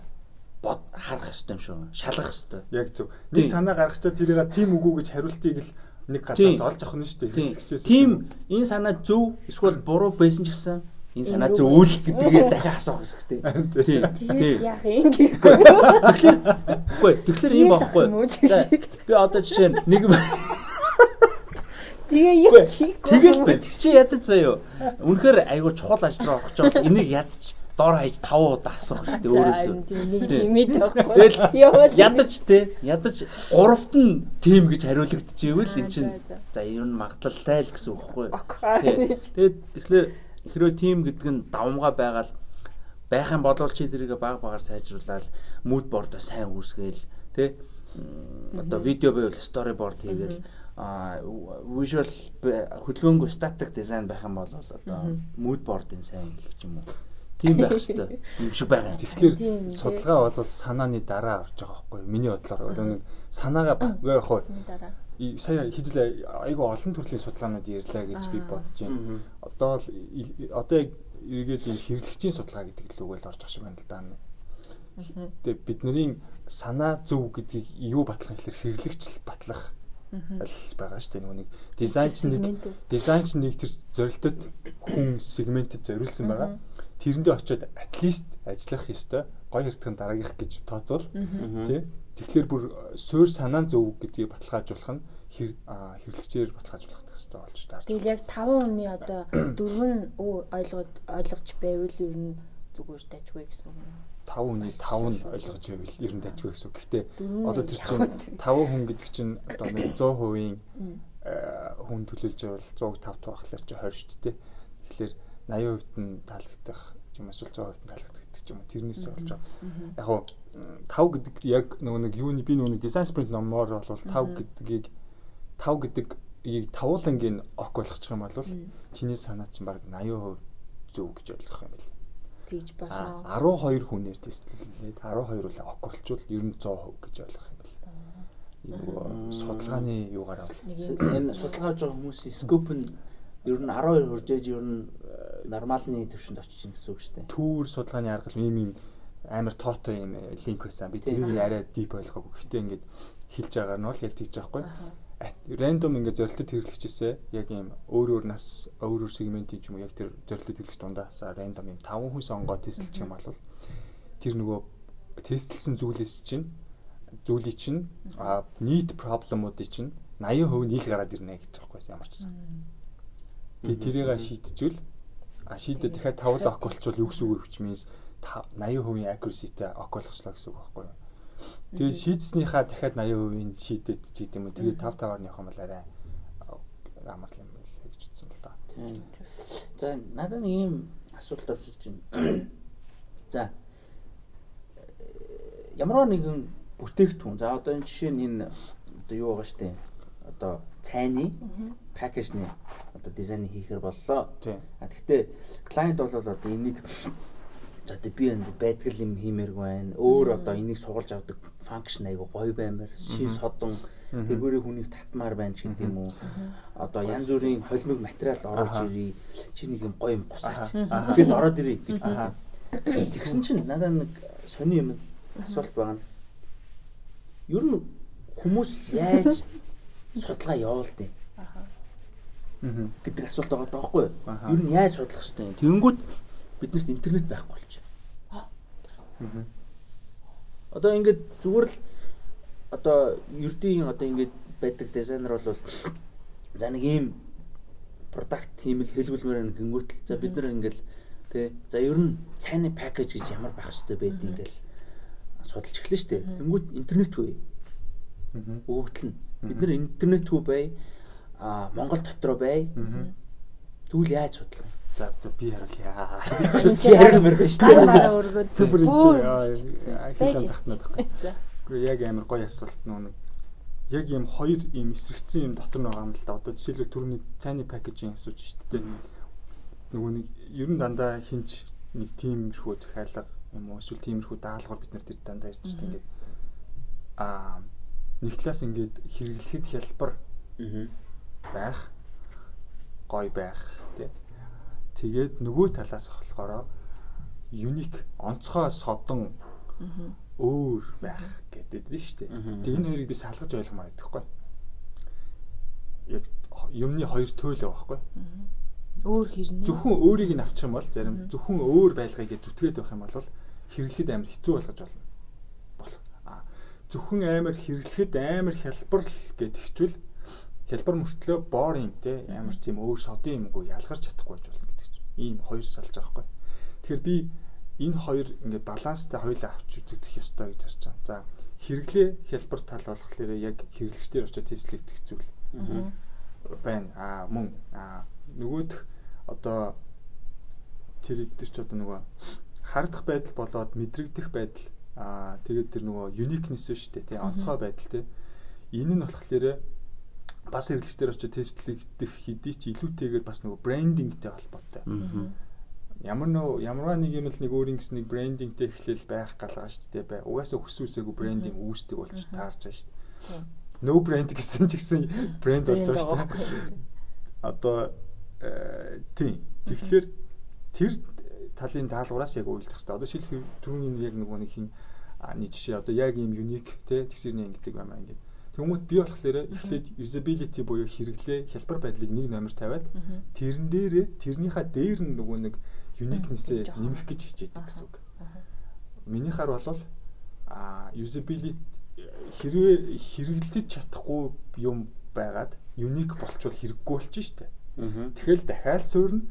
бод харах хэрэгтэй юм шүү. Шалгах хэрэгтэй. Яг зөв. Нэг санаа гаргачаа тэрийг тийм үгүй гэж хариултыг л нэг газраас олж авах нь шүү дээ. Тийм энэ санаа зөв эсвэл буруу байсан ч гэсэн энэ санаа зөв үйл гэдгээ дахин асуух хэрэгтэй. Тийм. Тийм. Яг юм гэхгүй. Тэгэхээр үгүй тэгэхээр ийм байхгүй. Би одоо жишээ нэг Тэгээ юу чийхгүй. Тэгэл би чи ядаж заяа. Үнэхээр айгу чухал ажил руу орох гэж. Энийг ядаж дор хаяж 5 удаа асуух хэрэгтэй өөрөөсөө. Нэг хэмээд байхгүй. Ядаж те ядаж гуравт нь тим гэж хариулагдчихвэл эн чинь за ер нь магадлалтай л гэсэн үг байхгүй. Тэгээд тэгэхээр хэрвээ тим гэдэг нь давмгаа байгаад байх юм болвол чи тэрийг баг багаар сайжруулаад mood board-о сайн үүсгээл те одоо видео байвал storyboard хийгээл visual хөдөлгөөнгүй static design байх юм бол одоо mood board-ын сайн гэх юм уу Тийм байх хэрэгтэй юм шиг байгаа. Тэгэхээр судалгаа бол санааны дараа орж байгаа байхгүй юу? Миний бодлоор нэг санаагаа яг хоо сая хэдүүлээ айгүй олон төрлийн судалгаанууд ярьлаа гэж би бодож байна. Одоо л одоо яг эргээд юм хэрэглэгчийн судалгаа гэдэг л үгээр орж байгаа шиг байна л да. Тэгээ бидний санаа зөв гэдгийг юу батлах гэхээр хэрэглэгч батлах аль байгаа шүү дээ. Нөгөө нэг дизайн нэг дизайн нэг тэр зорилтод хүн сегментэд зориулсан байгаа тэрэндээ очиод at least ажиллах ёстой. Гой хэртгэн дараагийнх гэж тооцвол тий. Тэгэхээр бүр суур санаа зөв гэдгийг баталгаажуулах нь хэрэглэгчээр баталгаажуулах хэрэгтэй болж таарч. Тэгэл яг 5 хүний одоо дөрөв нь ойлгоод ойлгож байвал ер нь зүгээр дажгүй гэсэн үг. 5 хүний 5 нь ойлгож байвал ер нь дажгүй гэсэн үг. Гэхдээ одоо тэр чинь 5 хүн гэдэг чинь одоо 100% хүн төлөөлж байвал 105 тухахлаар чи 20 шүү дээ. Тэгэхээр 80% нь таалагдах юм эсвэл 100% нь таалагдах гэдэг юм. Тэрнээс болж байгаа. Яг хуу 5 гэдэг яг нөгөө нэг юуны би нөгөө дизайн спринт номоор бол 5 гэдгийг 5 гэдэг ийг тавуулангийн ок болгочих юм бол чиний санаа чинь баг 80% зөв гэж ойлгох юм байна. Тэгж болно. 12 хүнээр тестлүүлээд 12 үл ок болчвол ер нь 100% гэж ойлгох юм байна. Юу судалгааны юугаараа бол энэ судалгааж байгаа хүмүүсийн скоп нь ер нь 12 хүрчээж ер нь нормалны төвшөнд очиж гин гэсэн үг шүү дээ. Түүр судалгааны арга ийм ийм амар тоотой юм линк байсан. Би тэрийг арай дип ойлгоогүй. Гэхдээ ингээд хэлж байгаа нь бол яг тийж байгаа байхгүй. Рандом ингээд зорилтод хэрэглэгчээсээ яг ийм өөр өөр нас өөр өөр сегментийн ч юм уу яг тэр зорилтод хэрэглэгч дундаас рандом ийм 5 хүн сонгоод тестэлчих юм бол тэр нөгөө тестэлсэн зүйлээс чинь зүйлий чинь нийт проблемуудыг чинь 80% нь ил гараад ирнэ гэж байгаа байхгүй ямар ч сан. Тэгээ тэрийг шийдчихвэл А шийдээ дахиад тавл ок болчвол юу гэсэн үг вэ? Means 80% accuracy-тэй ок болгочлаа гэсэн үг байхгүй юу? Тэгээд шийдснийхаа дахиад 80% шийдэд ч гэдэм үү. Тэгээд 5 5-аар нь явах юм бол арай амар юм байл гэж үзсэн л да. Тийм. За надад нэг ийм асуулт орж ирж байна. За ямар нэгэн бүтээгдэхүүн. За одоо энэ жишээ нь энэ одоо юу байгаа штэ. Одоо цайны пакэжны одоо дизайн хийхээр боллоо. А тэгвэл клиент бол одоо энийг тэг би энэ байдгал юм хиймээргүй байна. Өөр одоо энийг сугалж авдаг функшн айгу гоё баймаар шин содон тэргүүрээ хүнийг татмаар байна ч гэдэг юм уу. Одоо янз бүрийн холимог материал оруулж ирээ. Чи нэг юм гоё юм гусаач. Тэгэд ороод ирээ гэж байна. Тэгсэн чинь надаа нэг сони юм асуулт байгаа нь. Ер нь хүмүүс яаж судалгаа явуулдаг юм гэдэг асуулт байгаа даахгүй юу? Ер нь яаж судлах ёстой юм? Тэнгүүт биднэрт интернет байхгүй болж байна. Одоо ингээд зүгээр л одоо ердийн одоо ингээд байдаг дизайнер бол за нэг ийм продакт тийм л хэлбэлмээр гингүүтэл за бид нар ингээл тий за ер нь цайны пакэж гэж ямар байх ёстой байдгийг ингээл судалж эхлэн штэ. Тэнгүүд интернет хүү. Өгөгдөл нь. Бид нар интернет хүү бай а Монгол дотроо бай. Тэгвэл яаж судлах вэ? За за би харуулъя. Чи хариулмаар байна шүү дээ. Дараа өргөд. Түбэр чи хийлэн захтнаад байхгүй. Гэхдээ яг амар гоё асуулт нэг яг ийм хоёр ийм эсрэгцэн юм дотор байгаа юм л да. Одоо жишээлбэл түрүүний цайны пакэжийн асууж шүү дээ. Нөгөө нэг ер нь дандаа хинч нэг тиймэрхүү захиалга юм уу эсвэл тиймэрхүү даалгавар бид нар тэр дандаа ярьж шүү дээ. Ингээд аа нэг талаас ингээд хэрэглэхэд хялбар байх гоё байх тий. Тэгээд нөгөө талаас болохоор юник онцгой содон өөр байх гэдэг нь шүү дээ. Тэг энэ хоёрыг би салгаж ойлгомоор байхгүй. Яг юмны хоёр төөл байхгүй. Өөр хэрнээ. Зөвхөн өөрийг нь авчих юм бол зарим зөвхөн өөр байлгыг зүтгээд байх юм бол хэрэглэхэд амар хэцүү болгож болно. Болох. А зөвхөн амар хэрэглэхэд амар хялбар л гэж ихчвэл хялбар мөртлөө boring те ямар ч тийм өөр содын юмгүй ялгарч чадахгүй байж болно гэдэг чинь. Ийм хоёр салж байгаа байхгүй. Тэгэхээр би энэ хоёр ингээд баланстай хоёулаа авч үзэгдэх ёстой гэж харж байгаа. За хэрэглээ хялбар тал болохоор яг хэрэглэгчдэр очиод тестлэгдэх зүйл байна. Аа мөн аа нөгөөх одоо тэр дээр ч одоо нөгөө харагдах байдал болоод мэдрэгдэх байдал аа тэгээд тэр нөгөө uniqueness шүү дээ тий онцгой байдал тий энэ нь болохоор бас хэрэглэгчдэр очиод тестлэгдэх хэдий ч илүүтэйгээр бас нөгөө брендингтэй холбоотой. Ямар нөө ямарваа нэг юм л нэг өөрийн гэсэн нэг брендингтэй эхлэл байх галгаа шүү дээ бай. Угаасаа хүсүүсээгүй брендинг үүсдэг болж таарч байгаа шүү дээ. No brand гэсэн ч гэсэн брэнд болж байгаа шүү дээ. Одоо тийм. Тэгэхээр тэр талын даалгавраас яг үйлдэх хэрэгтэй. Одоо шилх түрүүний яг нөгөө нэг хин нэг жишээ одоо яг ийм юник те тэгсэрний ингэдэг баймаа ингээд. Тэгмүүд би болохоор эхлээд usability буюу хэрэглээ хялбар байдлыг нэг номер тавиад тэрэн дээрээ тэрнийхээ дээр нь нөгөө нэг uniqueness-ээ нэмэх гэж хичээдэг гэсэн үг. Минийхаар бол а usability хэрвээ хэрэглэж чадахгүй юм байгаад unique болчвол хэрэггүй болчих штеп. Тэгэл дахиад суурна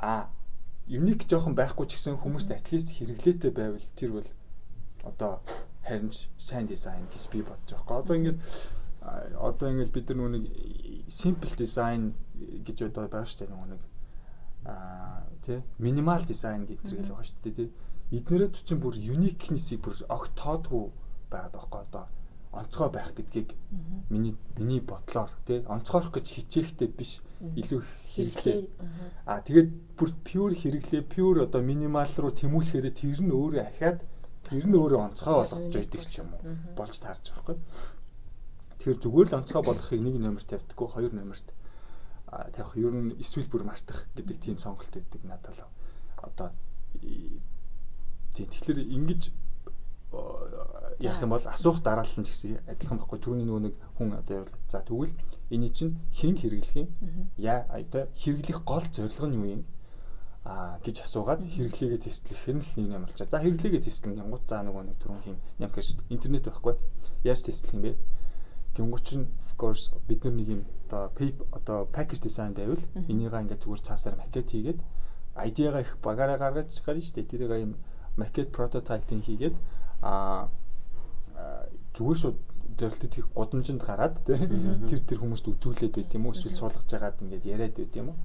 а unique жоохон байхгүй ч гэсэн хүмүүст at least хэрэглээтэй байвал тэр бол одоо харин сайн дизайн гэж би бодож байгаа. Одоо ингээд одоо ингээд бид нар нэг simple design гэж одоо байгаа шүү дээ нэг аа тий минимал дизайн гэдэг л байгаа шүү дээ тий. Эднэрээ чинь бүр uniqueness-ийг бүр огт тоодгүй байгаад байгаа одоо. Онцгой байх гэдгийг миний миний бодлоор тий. Онцгойрох гэж хичээхтэй биш илүү хэрэглээ. Аа тэгээд бүр pure хэрэглээ pure одоо минимал руу тэмүүлэхээр тэр нь өөрөө ахаад тэр нь өөрөө онцгой болгож байдаг ч юм уу? болж таарч байгаа байхгүй. Тэгэхээр зүгээр л онцгой болгохыг нэг номер тавьдаггүй хоёр номерт тавих. Ер нь эсвэл бүр мартах гэдэг тийм сонголт өгдөг надад л. Одоо тийм тэгэхээр ингэж яах юм бол асуух дараалал нь ч гэсэн адилхан байхгүй. Түрүүний нөгөө нэг хүн одоо явал за тэгвэл энэ чинь хэн хэрэглэх юм яа одоо хэрэглэх гол зорилго нь юу юм а гэж асуугаад хэрэглээгээ тестлэх нь л нэг юм болж байгаа. За хэрэглээгээ тестлэн гингууд за нөгөө нэг түрүүн хин юм гэж интернет байхгүй. Яаж тестлэх юм бэ? Гингууд чинь of course бид нар нэг юм одоо paper одоо package design байвал энийгээ ингээд зүгээр цаасаар макет хийгээд ID-га их багаараа гаргаж гарна шүү дээ. Тэрийг юм макет прототипинг хийгээд а зүгээр шууд төрөлтөд их гудамжинд гараад тэр тэр хүмүүст үзүүлээд байт юм уу? Эсвэл суулгаж жагаад ингээд яриад байт юм уу?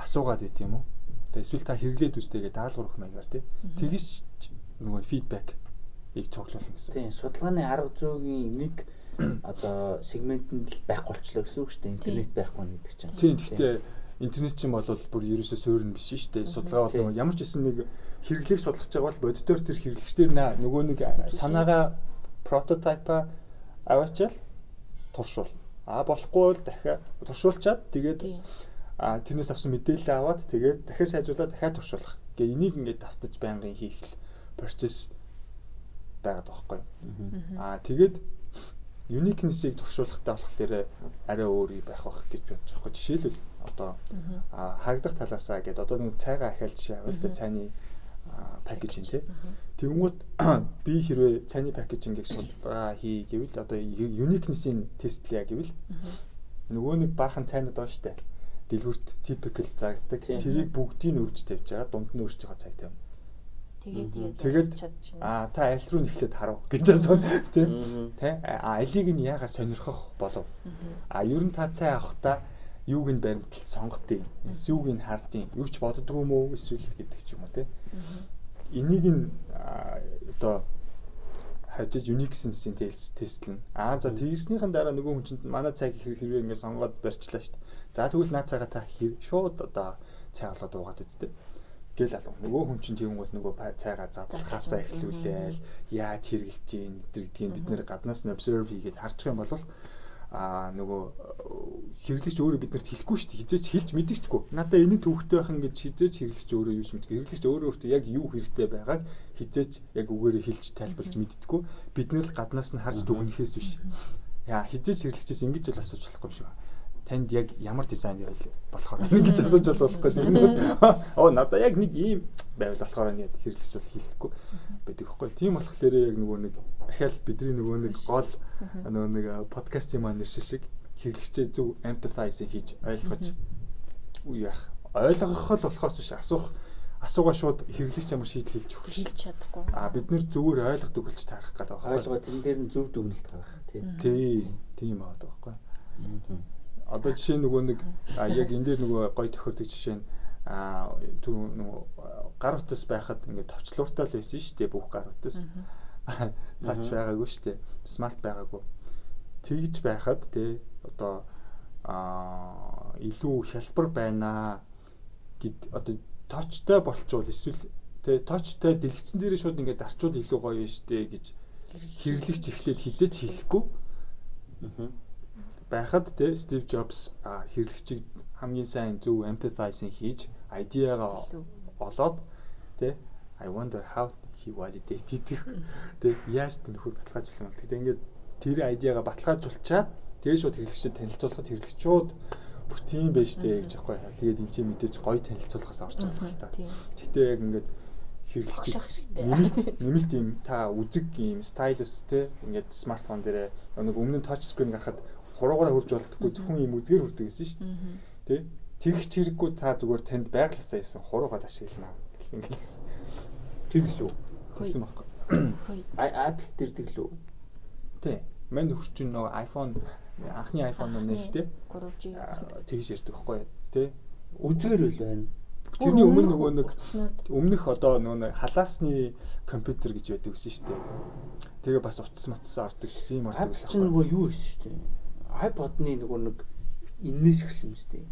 Асуугаад байт юм уу тэгээ эсвэл та хэрэглээд үстэйгээ даалгавар өгөх маягаар тий тэгэж нөгөө фидбек ийг цуглуулна гэсэн. Тийм судалгааны арга зүйн нэг одоо сегментэнд л байхгүй болчлоо гэсэн үг шүү дээ. Интернет байхгүй гэдэг чинь. Тийм гэхдээ интернет чинь бол бүр ерөөсөө суурин биш шүү дээ. Судалгаа бол ямар ч гэсэн нэг хэрэглээг судлах байгаа бол бодитоор тэр хэрэглэгчдэр нөгөө нэг санаагаа прототипа аваачаал туршуул. А болохгүй бол дахиад туршуулчаад тэгээд а тэрнээс авсан мэдээлэл аваад тэгээд дахиад сайжруулаад дахиад туршуулах. Гэ энийг ингээд давтаж байнгын хийх процесс байгаад байгаа байхгүй. Аа тэгээд uniqueness-ийг туршуулахтаа болохоор арай өөр байх байх гэж бодож байгаа. Жишээлбэл одоо харагдах талаасаа гэдэг одоо нэг цайгаа ахиал жишээ авал та цайны пакэжинг тий. Тэгэнгүүт би хэрвээ цайны пакэжингийг судалгаа хий гэвэл одоо uniqueness-ийн тестлэе гэвэл нөгөө нэг баахан цайнууд байна штэ дэлгүрт typical загддаг. Тэрийг бүгдийг нь өрж тавьж байгаа. Дунд нь өөрсдийнхөө цаг тавина. Тэгээд тэгээд аа та аль руу нэхлээд харав гэж асуу. Тэ? Тэ? А алийг нь яага сонирхох болов? А ер нь та цай авахта юуг нь баримталд сонгодیں۔ Юуг нь хардیں۔ Юу ч боддгоо мөө эсвэл гэдэг ч юм уу, тэ? Энийг нь одоо хажиж Unix-ийн тестлэн. Аа за тэгснийхэн дараа нөгөө хүн чинь манай цайг хэрвээ ингэ сонгоод барьчлаа шүү дээ. За тэгвэл наад цагаа та шууд одоо цай олоод уугаад үзтээ гэл алга. Нөгөө хүн чинь тэгвэл нөгөө цайгаа задлахаасаа эхлүүлээл яаж хэрглэж ийн гэдгийг бид нэр гаднаас нь observe хийгээд харчих юм бол а нөгөө хэрэглэгч өөрөө биднэрт хэлэхгүй шүү дээ. Хизээч хэлж мэдчихгүй. Надаа энэ төвхтэй байх ингэж хизээч хэрэглэгч өөрөө юу ч мэдгүй. Хэрэглэгч өөрөө өөртөө яг юу хэрэгтэй байгааг хизээч яг үгээрээ хэлж тайлбарлаж мэддэггүй. Бид нэр л гаднаас нь харж дүгнэхээс биш. Яа хизээч хэрэглэгчээс ингэж л асууж болохгүй юм шиг байна танд яг ямар дизайн байл болохоор нэг гэж асууж болохгүй тийм үү. Оо надаа яг нэг ийм байвал болохоор нэг хэрэглэж бол хэлэхгүй байдаг хгүй. Тийм болохоор яг нөгөө нэг ахаал бидний нөгөө нэг гол нөгөө нэг подкастын маань нэр шиг хэрэглэгчээ зөв empathize хийж ойлгож юу яах ойлгох л болохоос биш асуух асуугаа шууд хэрэглэгч ямар шийдэл хэлж өгөх хэлж чадахгүй. А бид нэр зүгээр ойлгодог хэлж таарах гэдэг байна. Ойлгоо тэн дээр нь зөв дүгнэлт гаргах тийм. Тийм. Тийм аа байхгүй одоо жишээ нөгөө нэг яг энэ дээр нөгөө гой тохиордог жишээ нь а түр нөгөө гар утас байхад ингээд товчлууртай л байсан шүү дээ бүх гар утас. Тач байгаагүй шүү дээ. Смарт байгаагүй. Тэгж байхад те одоо а илүү хялбар байна гэд одоо точтой болчвол эсвэл те точтой дэлгэцэн дээр шууд ингээд дарчвал илүү гоё юм шүү дээ гэж хэрэглэгч эхлээд хизээч хэлэхгүй. Аа байхад те Стив Джобс хэрэглэгчийг хамгийн сайн зөв empathizing хийж idea-га олоод те I wonder how he validated те яаж тэр нөхөр баталгаажуулсан бол тэгтээ ингээд тэр idea-га баталгаажуулчаад тэгээ шууд хэрэглэгчид танилцуулахад хэрэглэгчүүд бүр тийм байж тээ гэж аахгүй. Тэгээд эн чинь мэдээж гоё танилцуулахаас орж байгаа л та. Гэтэ яг ингээд хэрэглэгчид нэмэлт нэмэлт юм та үзэг юм стайлус те ингээд смартфон дээр нэг өмнө нь touch screen гарахад хуруугаар хурж болтгүй зөвхөн юм үзгээр хүрдэг гэсэн шүү дээ. Тэ? Тэгч хэрэггүй та зүгээр танд байглас заяасан хуруугаад ашиглана юм гэсэн. Тэг л үү? Тэгсэн байхгүй. Apple тэр тэг л үү? Тэ. Мань хурчин нөгөө iPhone анхны iPhone нэртэй 3G тэгж ярьдаг байхгүй тий. Үзгээр үл байна. Тэрний өмнө нөгөө нэг өмнөх одоо нөгөө халаасны компьютер гэж байдаг гэсэн шүү дээ. Тэгээ бас утас матс ордог, сим ордог гэсэн. Чи нөгөө юу хийсэн шүү дээ iPod-ны нөгөө нэг иннээс ирсэн юм шүү дээ.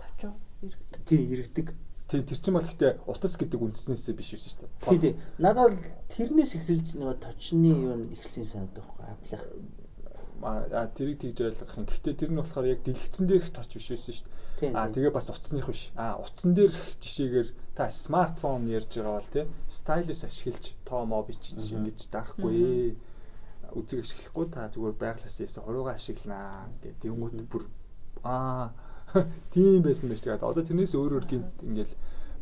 Товчоо иргэдэг. Тий, иргэдэг. Тий, тэр чинь бол гэхдээ утас гэдэг үндснээсээ биш биш шүү дээ. Тий, тий. Надад бол тэрнээс эхэлж нөгөө точны юу ихэлсэн санагдах байхгүй Apple. А тэрийг тэгж ойлгох юм. Гэхдээ тэр нь болохоор яг дэлгэцэн дээрх точ биш байсан шүү дээ. А тэгээ бас утасных биш. А утсан дээрх жишээгээр та смартфон ярьж байгаа бол тий стайлус ашиглаж тоо мо бичиж ингэж дарахгүй үзэг ашиглахгүй та зүгээр байглаас ийсэн хуруугаа ашигланаа гэдэг. Тэнгүүт бүр аа тийм байсан байж тэгээд одоо тэрнээс өөр өөр гинт ингээл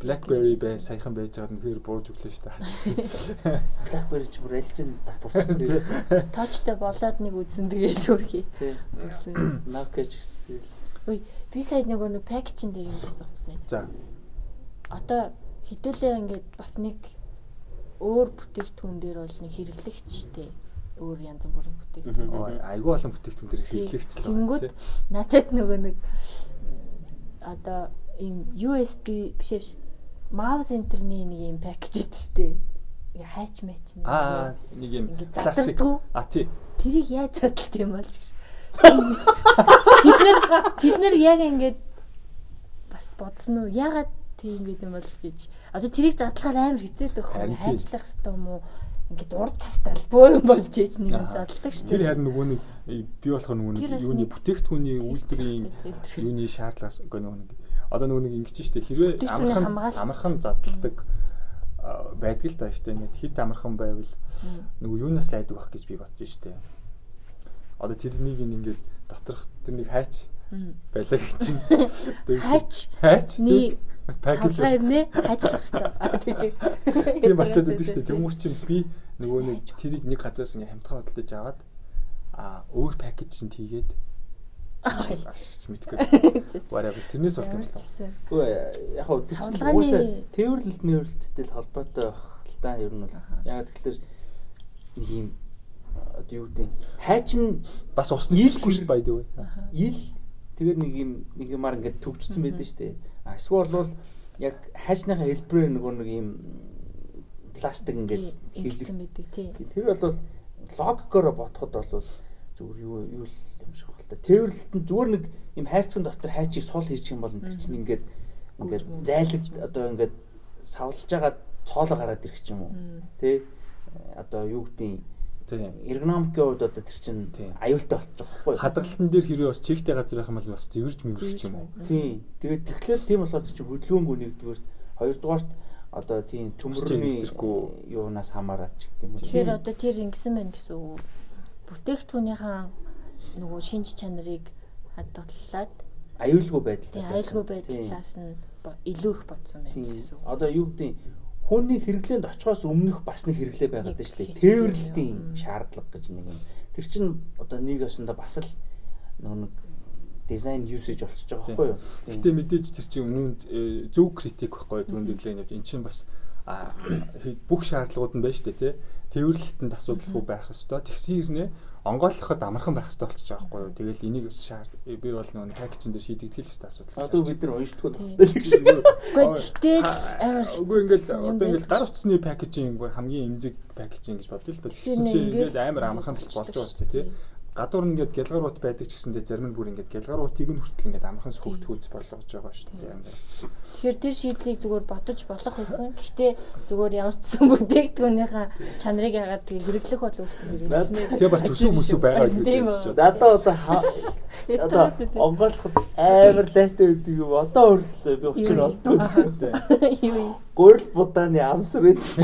BlackBerry бай саяхан байж байгаад нөхөр буурж өглөө шүү дээ. BlackBerry ч бүр альжин давхурсан. Точтой болоод нэг үзэн тэгээд өөрхий. Тийм. Nokia ч гэсэн. Үй би сая нөгөө нэг пакэжин дээр юм байсан юм. За. Одоо хэдүүлээ ингээд бас нэг өөр бүтээгдэхүүн дээр бол нэг хэрэглэгчтэй өөр янз бүрийн бүтээгдэхүүн. Айгүй олон бүтээгдэхүүн дээр хэрэглэгчлээ. Тэнгүүд надад нөгөө нэг одоо ийм USB биш биш mouse интерний нэг юм пакэж идэв штэ. Хайч мэч нэг. Аа нэг юм пластик. А тий. Тэрийг яаж задлт юм бол гэж. Тэд нар тэд нар яг ингээд бас бодсон уу? Ягаад тийм гэдэг юм бол гэж. Одоо тэрийг задлахаар амар Харин тийм. хайчлах хэвээр юм уу? Ингээд урд тастай бөө юм болж ээж нэг Аа. задлагдаг шүү Тэр харин нөгөө нэг би болохоор нөгөө нэг юуны нэг бүтээгдэхүүний үйлдвэрийн юуны шаардлагаас үгүй нөгөө нэг одоо нөгөө нэг ингэж штэ хэрвээ Бүтээгдэхүүний амархан амархан задлагдаг а, байдаг л да штэ ингээд хит амархан байвал нөгөө юунаас л айдаг байх гэж би бодсон штэ. Одоо тэрнийг ингээд доторх тэрнийг хайч байлаа гэж чинь. Хайч. Хайч? Ни пакэж ирнэ. Аа тийч. тийм болчиход байдаг шүү дээ. Тэмүүр чинь би нөгөө нэг тэрийг нэг газраас ингээ хамтхан худалдаж аваад а өөр пакэж чинь тийгээд мэдгүй. Whatever. Тэрнээс болт юм байна. Үгүй яг чинь Савлгааны- уусаа тээвэрлэлт мэвэрлэлттэй л холбоотой байх л та ер нь бол яг тэгэхээр нэг юм одоо юу гэдэг хайч нь Бас усны Ил- ишгүй шүү үү? ил тэгээд нэг юм нэг юмар ингээд төгжсөн байдаг шүү дээ. Эсвэл бол яг хайчныхаа хэлбэрээр нөгөө нэг юм пластик ингээд Ингэсэн хийлэг. байдаг тий. Тэр бол логикоор бодоход бол зүгээр юу юу юм шиг байна. Тээвэрлэлт нь зүгээр нэг юм хайрцагын дотор хайчийг сул хийчих юм бол тэр чинь ингээд ингээд зайлаг одоо ингээд савлж байгаа цоолоо гараад ирэх юм уу. Тэ одоо юу гэдэг Тийм эргономикийн хувьд одоо тэр чинь аюултай болчих واخгүй. Хадгалалтан дээр хэрвээ бас чигтэй газар байх юм бол бас зэвэрж мэмэрч юм уу? Тийм. Тэгээд тэгэхээр тийм болохоор тэр чинь хөдөлгөөнгүй нэгдүгээр хоёрдугаарт одоо тийм төмөрний юунаас хамаарат ч гэдэг юм уу. Тэгэхээр одоо тэр ингэсэн байх гэсэн үү? Бүтээгтүүнийхэн нөгөө шинж чанарыг хадгаллаад аюулгүй байдлаас аюулгүй байдлаас нь илүү их бодсон байх гэсэн. Одоо юу гэдэг хүний хэрэглээнд очихоос өмнөх бас нэг хэрэглээ байгаад байна шүү дээ. Тээвэрлэлтийн шаардлага гэж нэг юм. Тэр чинь одоо нэг ёсондоо бас л нэг дизайн юсэж болчихж байгаа байхгүй юу? Гэтэ мэдээж тэр чинь өмнө нь зөв критик байхгүй түүнд дэглээ нэвд эн чинь бас бүх шаардлагууд нь байна шүү дээ тий. Тээвэрлэлтэнд асуудалгүй байх ёстой. Тэгсэн хэрнээ онгойлгоход амархан байх ёстой болчих жоох байхгүй юу. Тэгэл энийг шаар би бол нөгөө пакэжин дээр шийдэгдэх л ёстой асуудал. Одоо бид нар л байна гэж. Үгүй тэгтэл амар хэцүү Үгүй ингээд одоо ингээд гар утасны пакэжинг хамгийн эмзэг пакэжинг гэж бодъё л доо. Тэгсэн чинь ингээд амар амархан болж байгаа шүү дээ тий. Гадуур нь ингээд гялгарууд байдаг ч гэсэндээ зарим нь бүр ингээд гялгаруудыг нь хүртэл ингээд амархан сүхт хүйц болгож байгаа шүү дээ. Ингээд. Тэгэхээр тэр шийдлийг зүгээр бодож болох байсан. Гэхдээ зүгээр ямар ч сан бүтээгдэхүүнийхээ чанарыг ягаад тэгээ хэрэглэх бол өөртөө хэрэглэж. Тэгээ бас төсөв мөсөв байгаа л гэж бодож Надаа одоо одоо онгойлоход амар лайтай юм. Одоо хүртэл би учир олдгүй зөө. Юу Гурил будааны амсар үдс.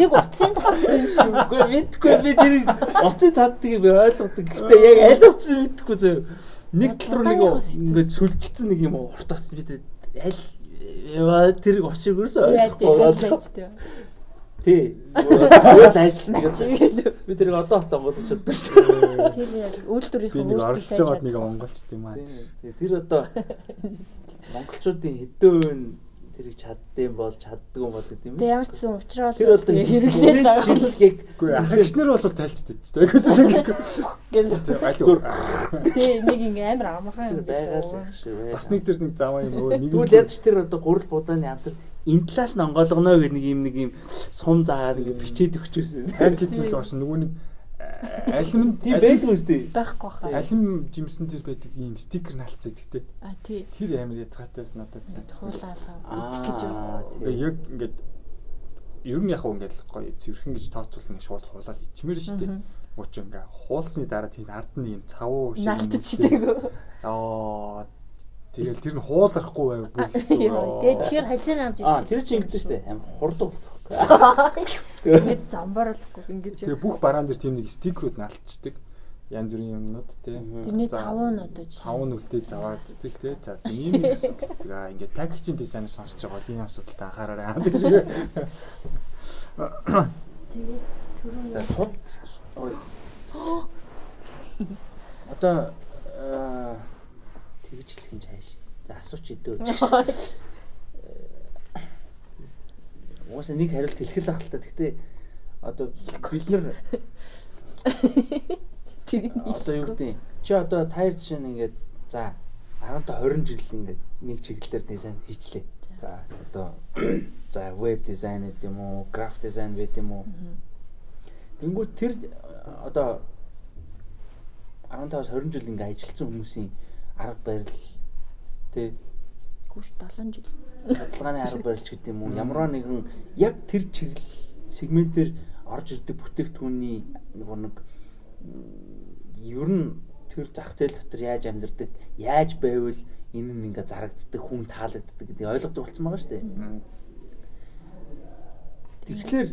нэг утсын татсан юм шиг. Үгүй мэдгүй би тэр уцын татдгийг би ойлгодог. Гэхдээ яг аль утсан мэдгүй зөө. Нэг тал руу нэг ингээд сүлжилсэн нэг юм урт утсан бид аль тэр очиг Яа ойлгохгүй Тий. Зүгээр ажил тийм. тэгээд би тэрийг одоо хацаа болгож чаддаг шүү. Тэр би нэг өөртөө оролцож сайн байгаад нэг чаддаг. монголчт юм аа. Тэр одоо монголчуудын хэдэн тэрийг чаддсан бол чаддгүй юм бол гэдэг юм. Тэгээ ямар ч сан уучраа Тэр одоо хэрэглээд байгаа. ах ихнэр бол тайлцдаг ч тэгээс нэг гэл. алуу Тэгээ нэг ингээ амар амархан юм байгаа л шүү. бас нэг тэр нэг заваа юм өө нэг Тэгвэл ядч тэр одоо гурал будааны амсар энэ талаас нь онгойлгоно гэх нэг юм нэг юм сум заагаад ингээ бичээд өгчөөсөн. айн кичэн л орсон нөгөө нэг алим Тийм байдаг үстэй. байхгүй хаа. алим жимсэн тэр байдаг ийм стикер наалцдаг те. А тий. Тэр амар ядгатай надад санагдсан. Хуулаалаа. гэж юм. Тэгээ яг ингээд ер нь яг хөө ингээд гоё цэвэрхэн гэж тооцоолно шууд хуулаад ичмээр шүү дээ. Мууч ингээ хуулсны дараа тийм ард нь юм цавуу шиг Наалтчдаг. Аа тэгэл тэр нь хуулахгүй байв бүр. Тэгээ тэгэхээр хальсын амж Аа тэр чинь ингэдэж штэ амар хурдан болдог. Ингээд замбарлахгүй ингэж. Тэгээ бүх бараан дээр тийм нэг стикерүүд наалтчдаг. Янз бүрийн юмнууд тий. Тэрний За, цавуу нь одоо жишээ. Цавуу нь үлдээ заваа сэтгэл тий. За ийм юм асуудал. Аа ингээд пакэжийн дизайнер сонсож байгаа бол энэ асуудалтай анхаараарай. Аа тийм шиг. Тэгээ түрүүн За суд ой. Одоо аа, тэгж хэлэх юм чааш. За асууч идөө. Уусаа нэг хариулт хэлэх л ах л та. Гэтэ одоо бид нар тэр одоо юу гэдэг чи одоо таяр жишээ нь ингээд за 10 та 20 жил ингээд нэг чиглэлээр дизайн хийчлээ. За одоо за веб дизайн гэдэг юм уу, график дизайн гэдэг юм уу. Тэнгүүд тэр одоо 15-20 жил ингээд ажилласан хүмүүсийн арга барил Тий. Гүш 7 жил. Судалгааны арга барилч гэдэг юм уу? Ямарваа нэгэн яг тэр чиглэл сегментээр орж ирдэг бүтээгдэхүүний нөгөө нэг ер нь тэр зах зээл дотор яаж амьдардаг, яаж байвал энэ нь ингээ зарагддаг, хүн таалагддаг гэдэг ойлгодог болсон байгаа шүү дээ. Тэгэхээр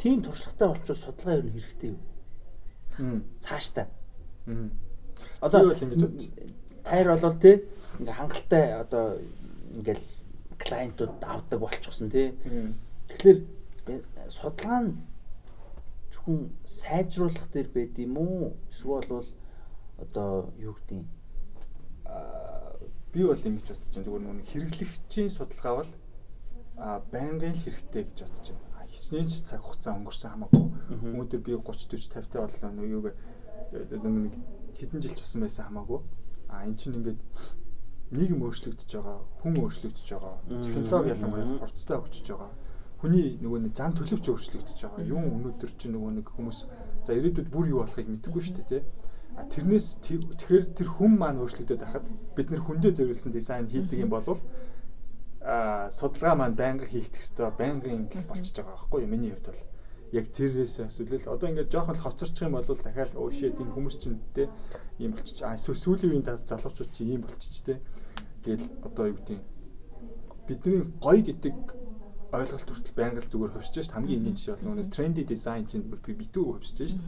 тийм туршлагатай болчихвол судалгаа ер нь хэрэгтэй юу? Цааштай. Одоо бол ингэж бодож. Тайр болвол тий ингээ хангалттай одоо ингээл клиентууд авдаг болчихсон тий. Тэгэхээр судалгаа нь зөвхөн сайжруулах дээр байд юм уу? Эсвэл бол одоо юу гэдэг би бол ингэж бодож байна. Зүгээр нүг хэрэглэгчийн судалгаа бол байнгын л хэрэгтэй гэж бодож байна. Хичнээн ч цаг хугацаа өнгөрсөн хамаагүй. Өнөөдөр би 30 40 50 та боллоо юу нэг хэдэн жил тусан байсан хамаагүй. А эн чинь ингээд нийгэм өөрчлөгдөж байгаа, хүн өөрчлөгдөж байгаа, технологи ялангуяа хурцтай хөгжиж байгаа. Хүний нөгөө нэг зан төлөвч өөрчлөгдөж байгаа. Юм өнөөдөр чинь нөгөө нэг хүмүүс за ирээдүйд бүр юу болохыг мэдэхгүй шүү дээ, тий. А тэрнээс тэгэхээр тэр хүн маань өөрчлөгдөд байхад бид нэр хүндээ зориулсан дизайн хийдэг юм бол а судалгаа маань байнга хийгдэх хэвээр байнгын болчихж байгаа байхгүй юу? Миний хувьд бол яг тэрээс эсвэл одоо ингээд жоохон л хоцорчих юм бол дахиад оо shit энэ хүмүүс чинь те ийм болчих. А сүүлийн үеийн залуучууд чинь ийм болчих те. Гэл одоо юу гэдэг бидний гоё гэдэг ойлголт хүртэл байнга л зүгээр хөвсөж шít хамгийн энгийн жишээ бол нөгөө тренди дизайн чинь би битүү хөвсөж шít.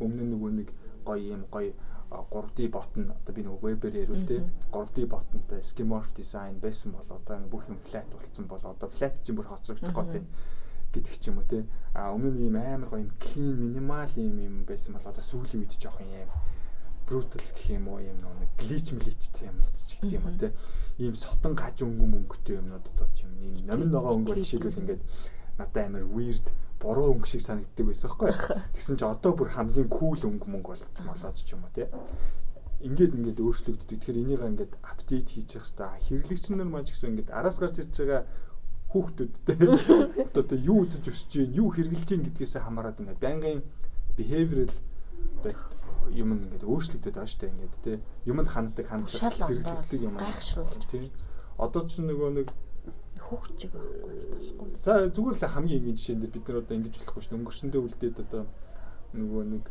Өмнө нь нөгөө нэг гоё юм гоё 3D ботн одоо би нөгөө вебээр ярил те. 3D ботнтой skimorph design байсан бол одоо бүх юм flat болцсон бол одоо flat чинь бүр хоцрогдох гот байна гэдэг ч юм уу те. А өмнө нь ийм амар гоё юм clean minimal юм юм байсан бол одоо сүүлийн үед жоох юм brutal гэх юм уу юм нэг glitch glitchтэй юм утч гэдэг юм уу те ийм сотон гаж өнгөн өнгөтэй юмнууд одоо ч юм ийм номин ногоо өнгө жишээлбэл ингээд надад амар weird буруу өнгө шиг санагддаг байсан байхгүй тэгсэн чи одоо бүр хамгийн cool өнгө мөнгө болоод ч юм уу те ингээд ингээд өөрчлөгддөг. Тэгэхээр энийг ингээд апдейт хийж явах хэрэгтэй. Хэрэглэгч нар маань ч гэсэн ингээд араас гарч ирж байгаа хүүхдүүдтэй одоо юу үзэж өсөж чинь юу хэрглэж чинь гэдгээс хамаарат ингээд байнгын behavioral одоо юм ингээд өөрчлөгдөд байгаа шүү дээ ингээд тий юмд ханддаг хандлага хэрэглэгддэг юм гайхшруулж тий. Одоо ч нөгөө нэг хүүхчиг байхгүй за зүгээр л хамгийн энгийн жишээн дээр бид нар одоо ингэж болохгүй шүү өнгөрсөндөө үлдээд одоо нөгөө нэг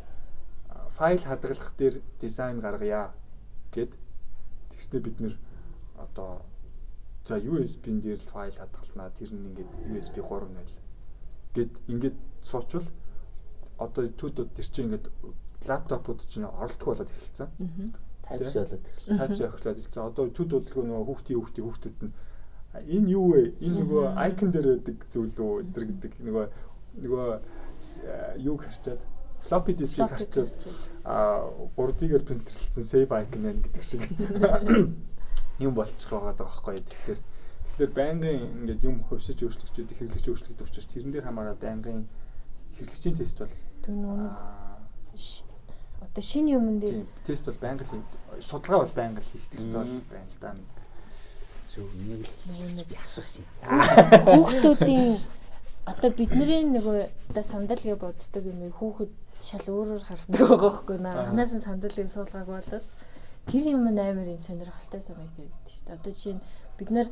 файл хадгалах дээр дизайн гаргая гэд. Тэгснэ бид нэр одоо За USB-н дээр л файл хадгалнаа. Тэр нь ингээд USB 3.0 гэд ингээд суучвал одоо түүдүүд тэр чинь ингээд лаптопууд чинь оролдох болоод эхэлсэн. Type-C болоод эхэлсэн. Type-C эхлээд эхэлсэн. Одоо төд бодлого нөгөө хүүхдийн хүүхдийн хүүхдүүд нь энэ юу вэ? Энэ нөгөө icon дээр байдаг зүйл үү? Тэр гэдэг нөгөө нөгөө юу харчаад floppy disk-ийг харчаад а 3D-гээр принтерлсэн save icon байна гэдэг шиг юм болчих байгаа байхгүй. Тэгэхээр тэгэхээр байнгын ингээд юм хөвсөж өөрчлөгчөд хэрэглэж өөрчлөгдөж учраас тэрэн дээр хамаараа байнгын хэрэглэгчийн тест бол одоо шинэ юмн дээр тест бол байнга л судалгаа бол байнга л хийх тест бол байна л да. Зөв нэг л би асуусан. Хүүхдүүдийн одоо бидний нөгөө одоо сандалыг боддог юм хүүхэд шал өөрөөр хардаг байгаа байхгүй наа. Анханаас нь сандалыг суулгааг болол тэр юм амар юм сонирхолтой санагдаад байдаг шүү дээ. Одоо жишээ нь бид нар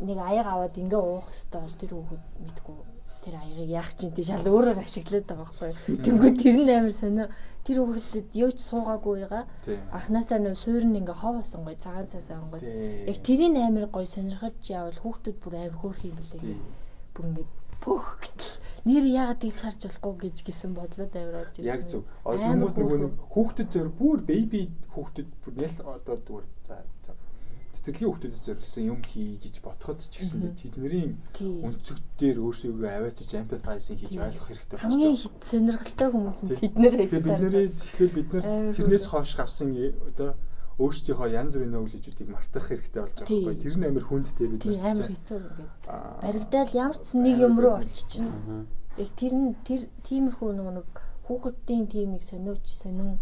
нэг аяг аваад ингээ уух хэвээр бол тэр хүүхэд мэдгүй тэр аягыг яах чинь тий шал өөрөөр ашиглаад байгаа байхгүй. Тэнгүү тэр нь амар сонио тэр хүүхдэд юу ч суугаагүйгаа анханасаа нөө суурн ингээ хов осон гой цагаан цаасаа онгой. Яг тэрийн амар гой сонирхож явал хүүхдүүд бүр амар хөөрх юм билээ. Бүр ингээ пөх гэтэл нэр яагаад тийж харж болохгүй гэж гисэн бодлоод амар орж ирсэн. Яг зөв. Одоомод нөгөө нэг хүүхдэд зөр бүр baby хүүхдэд бүр нэл одоо зүгээр за цэцэрлэгийн хүүхдэд зориулсан юм хий гэж ботход ч гэсэн тэдний өнцөг дээр өөрсдөө аваачиж empathize хийж ойлгох хэрэгтэй байна. Хамгийн хит сонирхолтой хүмүүс нь тэд нэр гэж байна. Бид нэрээ тэгэхээр бид нар тэрнээс хойш авсан одоо өөрсдийнхөө янз бүрийн нөглөжүүдийг мартах хэрэгтэй болж байгаа байхгүй. Тэр нь амар хүндтэй бид нар. Тийм амар хэцүү ингээд. Баригдаад ямар ч нэг юм руу очиж. Яг тэр нь тэр тиймэрхүү нэг хүүхдийн тийм нэг сониуч сонин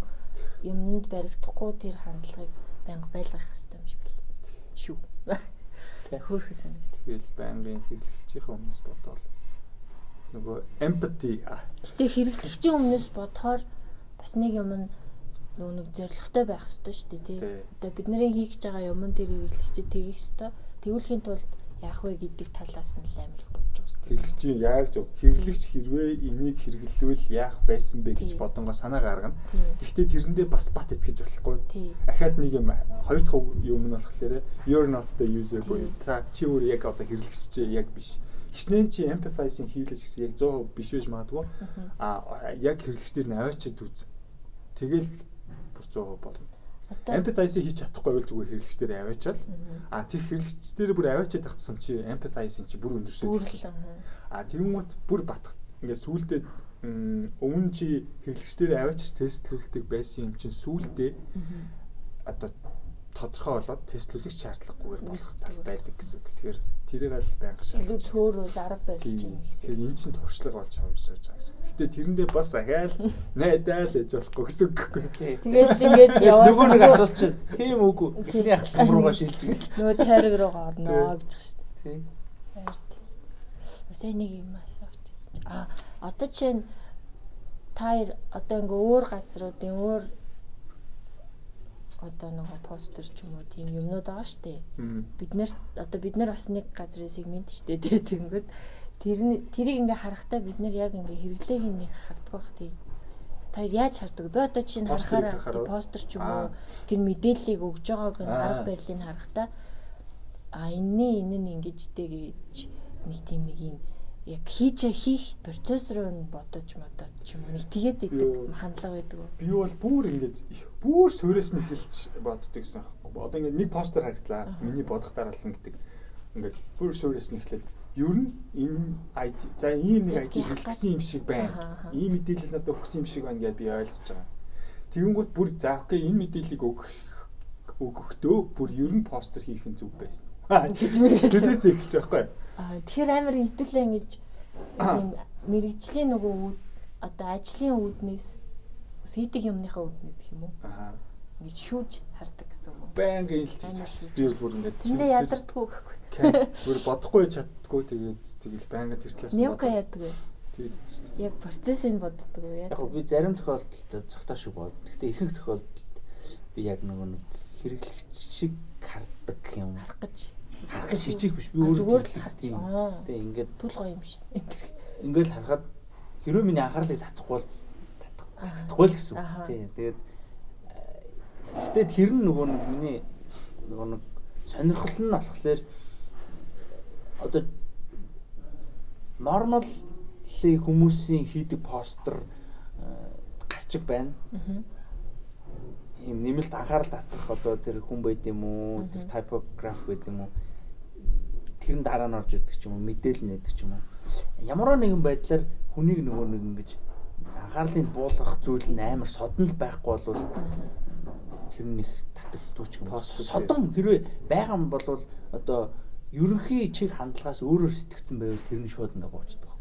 юмд баригдахгүй тэр хандлагыг байнга байлгах хэрэгтэй юм шиг шүү. Хөөрхөн санагд. Тэгэл байнгын хэрэглэгчийн өмнөөс бодвол нөгөө empathy. Гэтэ хэрэглэгчийн өмнөөс бодохоор бас нэг юм нь нөгөө нэг зоригтой байх хэрэгтэй шүү дээ тий. Одоо бидний хийж байгаа юм тэр хэрэглэгчид тэгэх хэрэгтэй. Тэгүүлэхийн тулд яах вэ гэдэг талаас нь л амар их Хэрэглэгчийн яг зөв хэрэглэгч хэрвээ энийг хэрэглэвэл яах байсан бэ гэж Тий. бодонгоо санаа гаргана. Гэхдээ тэрэндээ бас бат итгэж болохгүй. Ахаад нэг юм хоёр дахь юм нь болохоор you're not the user буюу та чи өөр яг одоо хэрэглэгч чи яг биш. Хичнээн чи empathizing хийлэж гэсэн яг 100% биш байж магадгүй. А яг хэрэглэгчдэр нь аваачид үз. Тэгэл бүр 100% болно. Empathize хийж чадахгүй бол зүгээр хэрэглэгчдэр аваачаал. А тэр хэрэглэгчдэр бүр аваачаад тахсан чи empathizing чи бүр. Бүрлэн. А тэгмүүд бүр батх ингээд сүулдэ өмнө чи хэрэглэгчдэр аваачиж тестлүүлдэг байсан юм чинь сүулдэ одоо тодорхой болоод тестлүүлэх шаардлагагүйгээр болох тал байдаг гэсэн үг. Тэгэхээр тэрийг аль байнга илүү шаардлагатай. цөөрөл арга барил Тийм. чинь гэсэн. Тэгэхээр энэ чинь туршлага болж юм сууж байгаа гэсэн. Гэтэ тэрэндээ бас ахаал найдаал гэж болохгүй гэсэн үг гэхгүй. Тэгэл ингээд яваад Нөгөө нэг асуулт чинь тийм үгүй. Эхний ахлам руугаа шилжих. нөгөө тайраг руугаа орноо гэж шүү дээ. Тий. Баяр тий. Сайн нэг юм асууж. А одоо чинь та хоёр одоо ингээ өөр газруудын өөр одоо нөгөө постэр ч юм уу тийм юмнууд байгаа штэ. Бид нэр одоо бид нар бас нэг газрын сегмент штэ тий тэгэнгүүт тэр нь тэрийг ингээ харахтаа бид нар яг ингээ хэрэглээг нэг хардаг бах тий. Та яаж хардаг? Би одоо чинь харахаараа постэр ч юм уу тэр мэдээллийг өгж байгааг нь Аа. арга барилыг харахтаа а энэ энэ нь ингэжтэй гэж нэг тийм нэг юм яг хийж хийх процесс руу нь бодож модод ч юм уу нэг тэгээд Юу. идэг хандлага байдаг? Би бол бүр ингэж бүр суурьас нь эхэлж боддог гэсэн хэрэг. Одоо ингэ нэг постэр харагдлаа. Миний бодох дараалал гэдэг. Ингээд бүр суурьас нь эхлээд ер нь энэ ID за ийм нэг ID хэлсэн юм шиг байна. Ийм мэдээлэл надад өгсөн юм шиг байна гэдээ би ойлгож байгаа. Тэгэнгүүт бүр за окей энэ мэдээллийг өгөх өгөхдөө бүр ер нь постэр хийх нь зүг байсан. Гэж мэдээл. Тэрнээс эхэлж байгаа байхгүй. Аа тэгэхээр амар хитүүлээ ингэж ийм мэрэгжлийн нөгөө үүд одоо ажлын үүднээс хийдэг юмныхаа үүднээс гэх юм уу? Аа. Ингэж шүүж хардаг гэсэн үг. Харж шүү. би бүр ингээд Тэндээ ядардггүй гэхгүй. бүр бодохгүй чаддгүй тэгээд тэгэл байнгын тэр талаас нь бодоод яадаг вэ? тэгээд дээ. Яг процессыг боддог уу яа? Яг би зарим тохиолдолд цогтой шиг бод. Гэхдээ ихэнх тохиолдолд би яг нөгөө нэг хэрэглэгч шиг хардаг юм. харах гэж. Харах гэж хичээх биш. Би өөрөө л. Аа. Тэгээ ингээд Түл гоё юм дээ. ингээд харахад хэрвээ миний анхаарлыг татахгүй бол татахгүй л гэсэн үг. Тий. Тэгээд гэтээ тэр нь нөгөө нэг миний нөгөө нэг сонирхол нь болохоор одоо нормал хүмүүсийн хийдэг постэр э, гарчиг байна. Ийм нэмэлт анхаарал татах одоо тэр хүн байд юм уу, тэр typograph байд юм уу. Тэр нь дараа нь орж ирдэг ч юм уу, мэдээлэл нь байдаг ч юм уу. Ямар нэгэн байдлаар хүнийг нөгөө нэг ингэж анхаарлыг буулгах зүйл нь амар содон л байхгүй бол тэр нь их татагддаг ч юм Содон хэрвээ байгаа юм бол одоо ерөнхий чиг хандлагаас өөрөөр сэтгэгдсэн байвал тэр нь шууд ингээ буучдаг.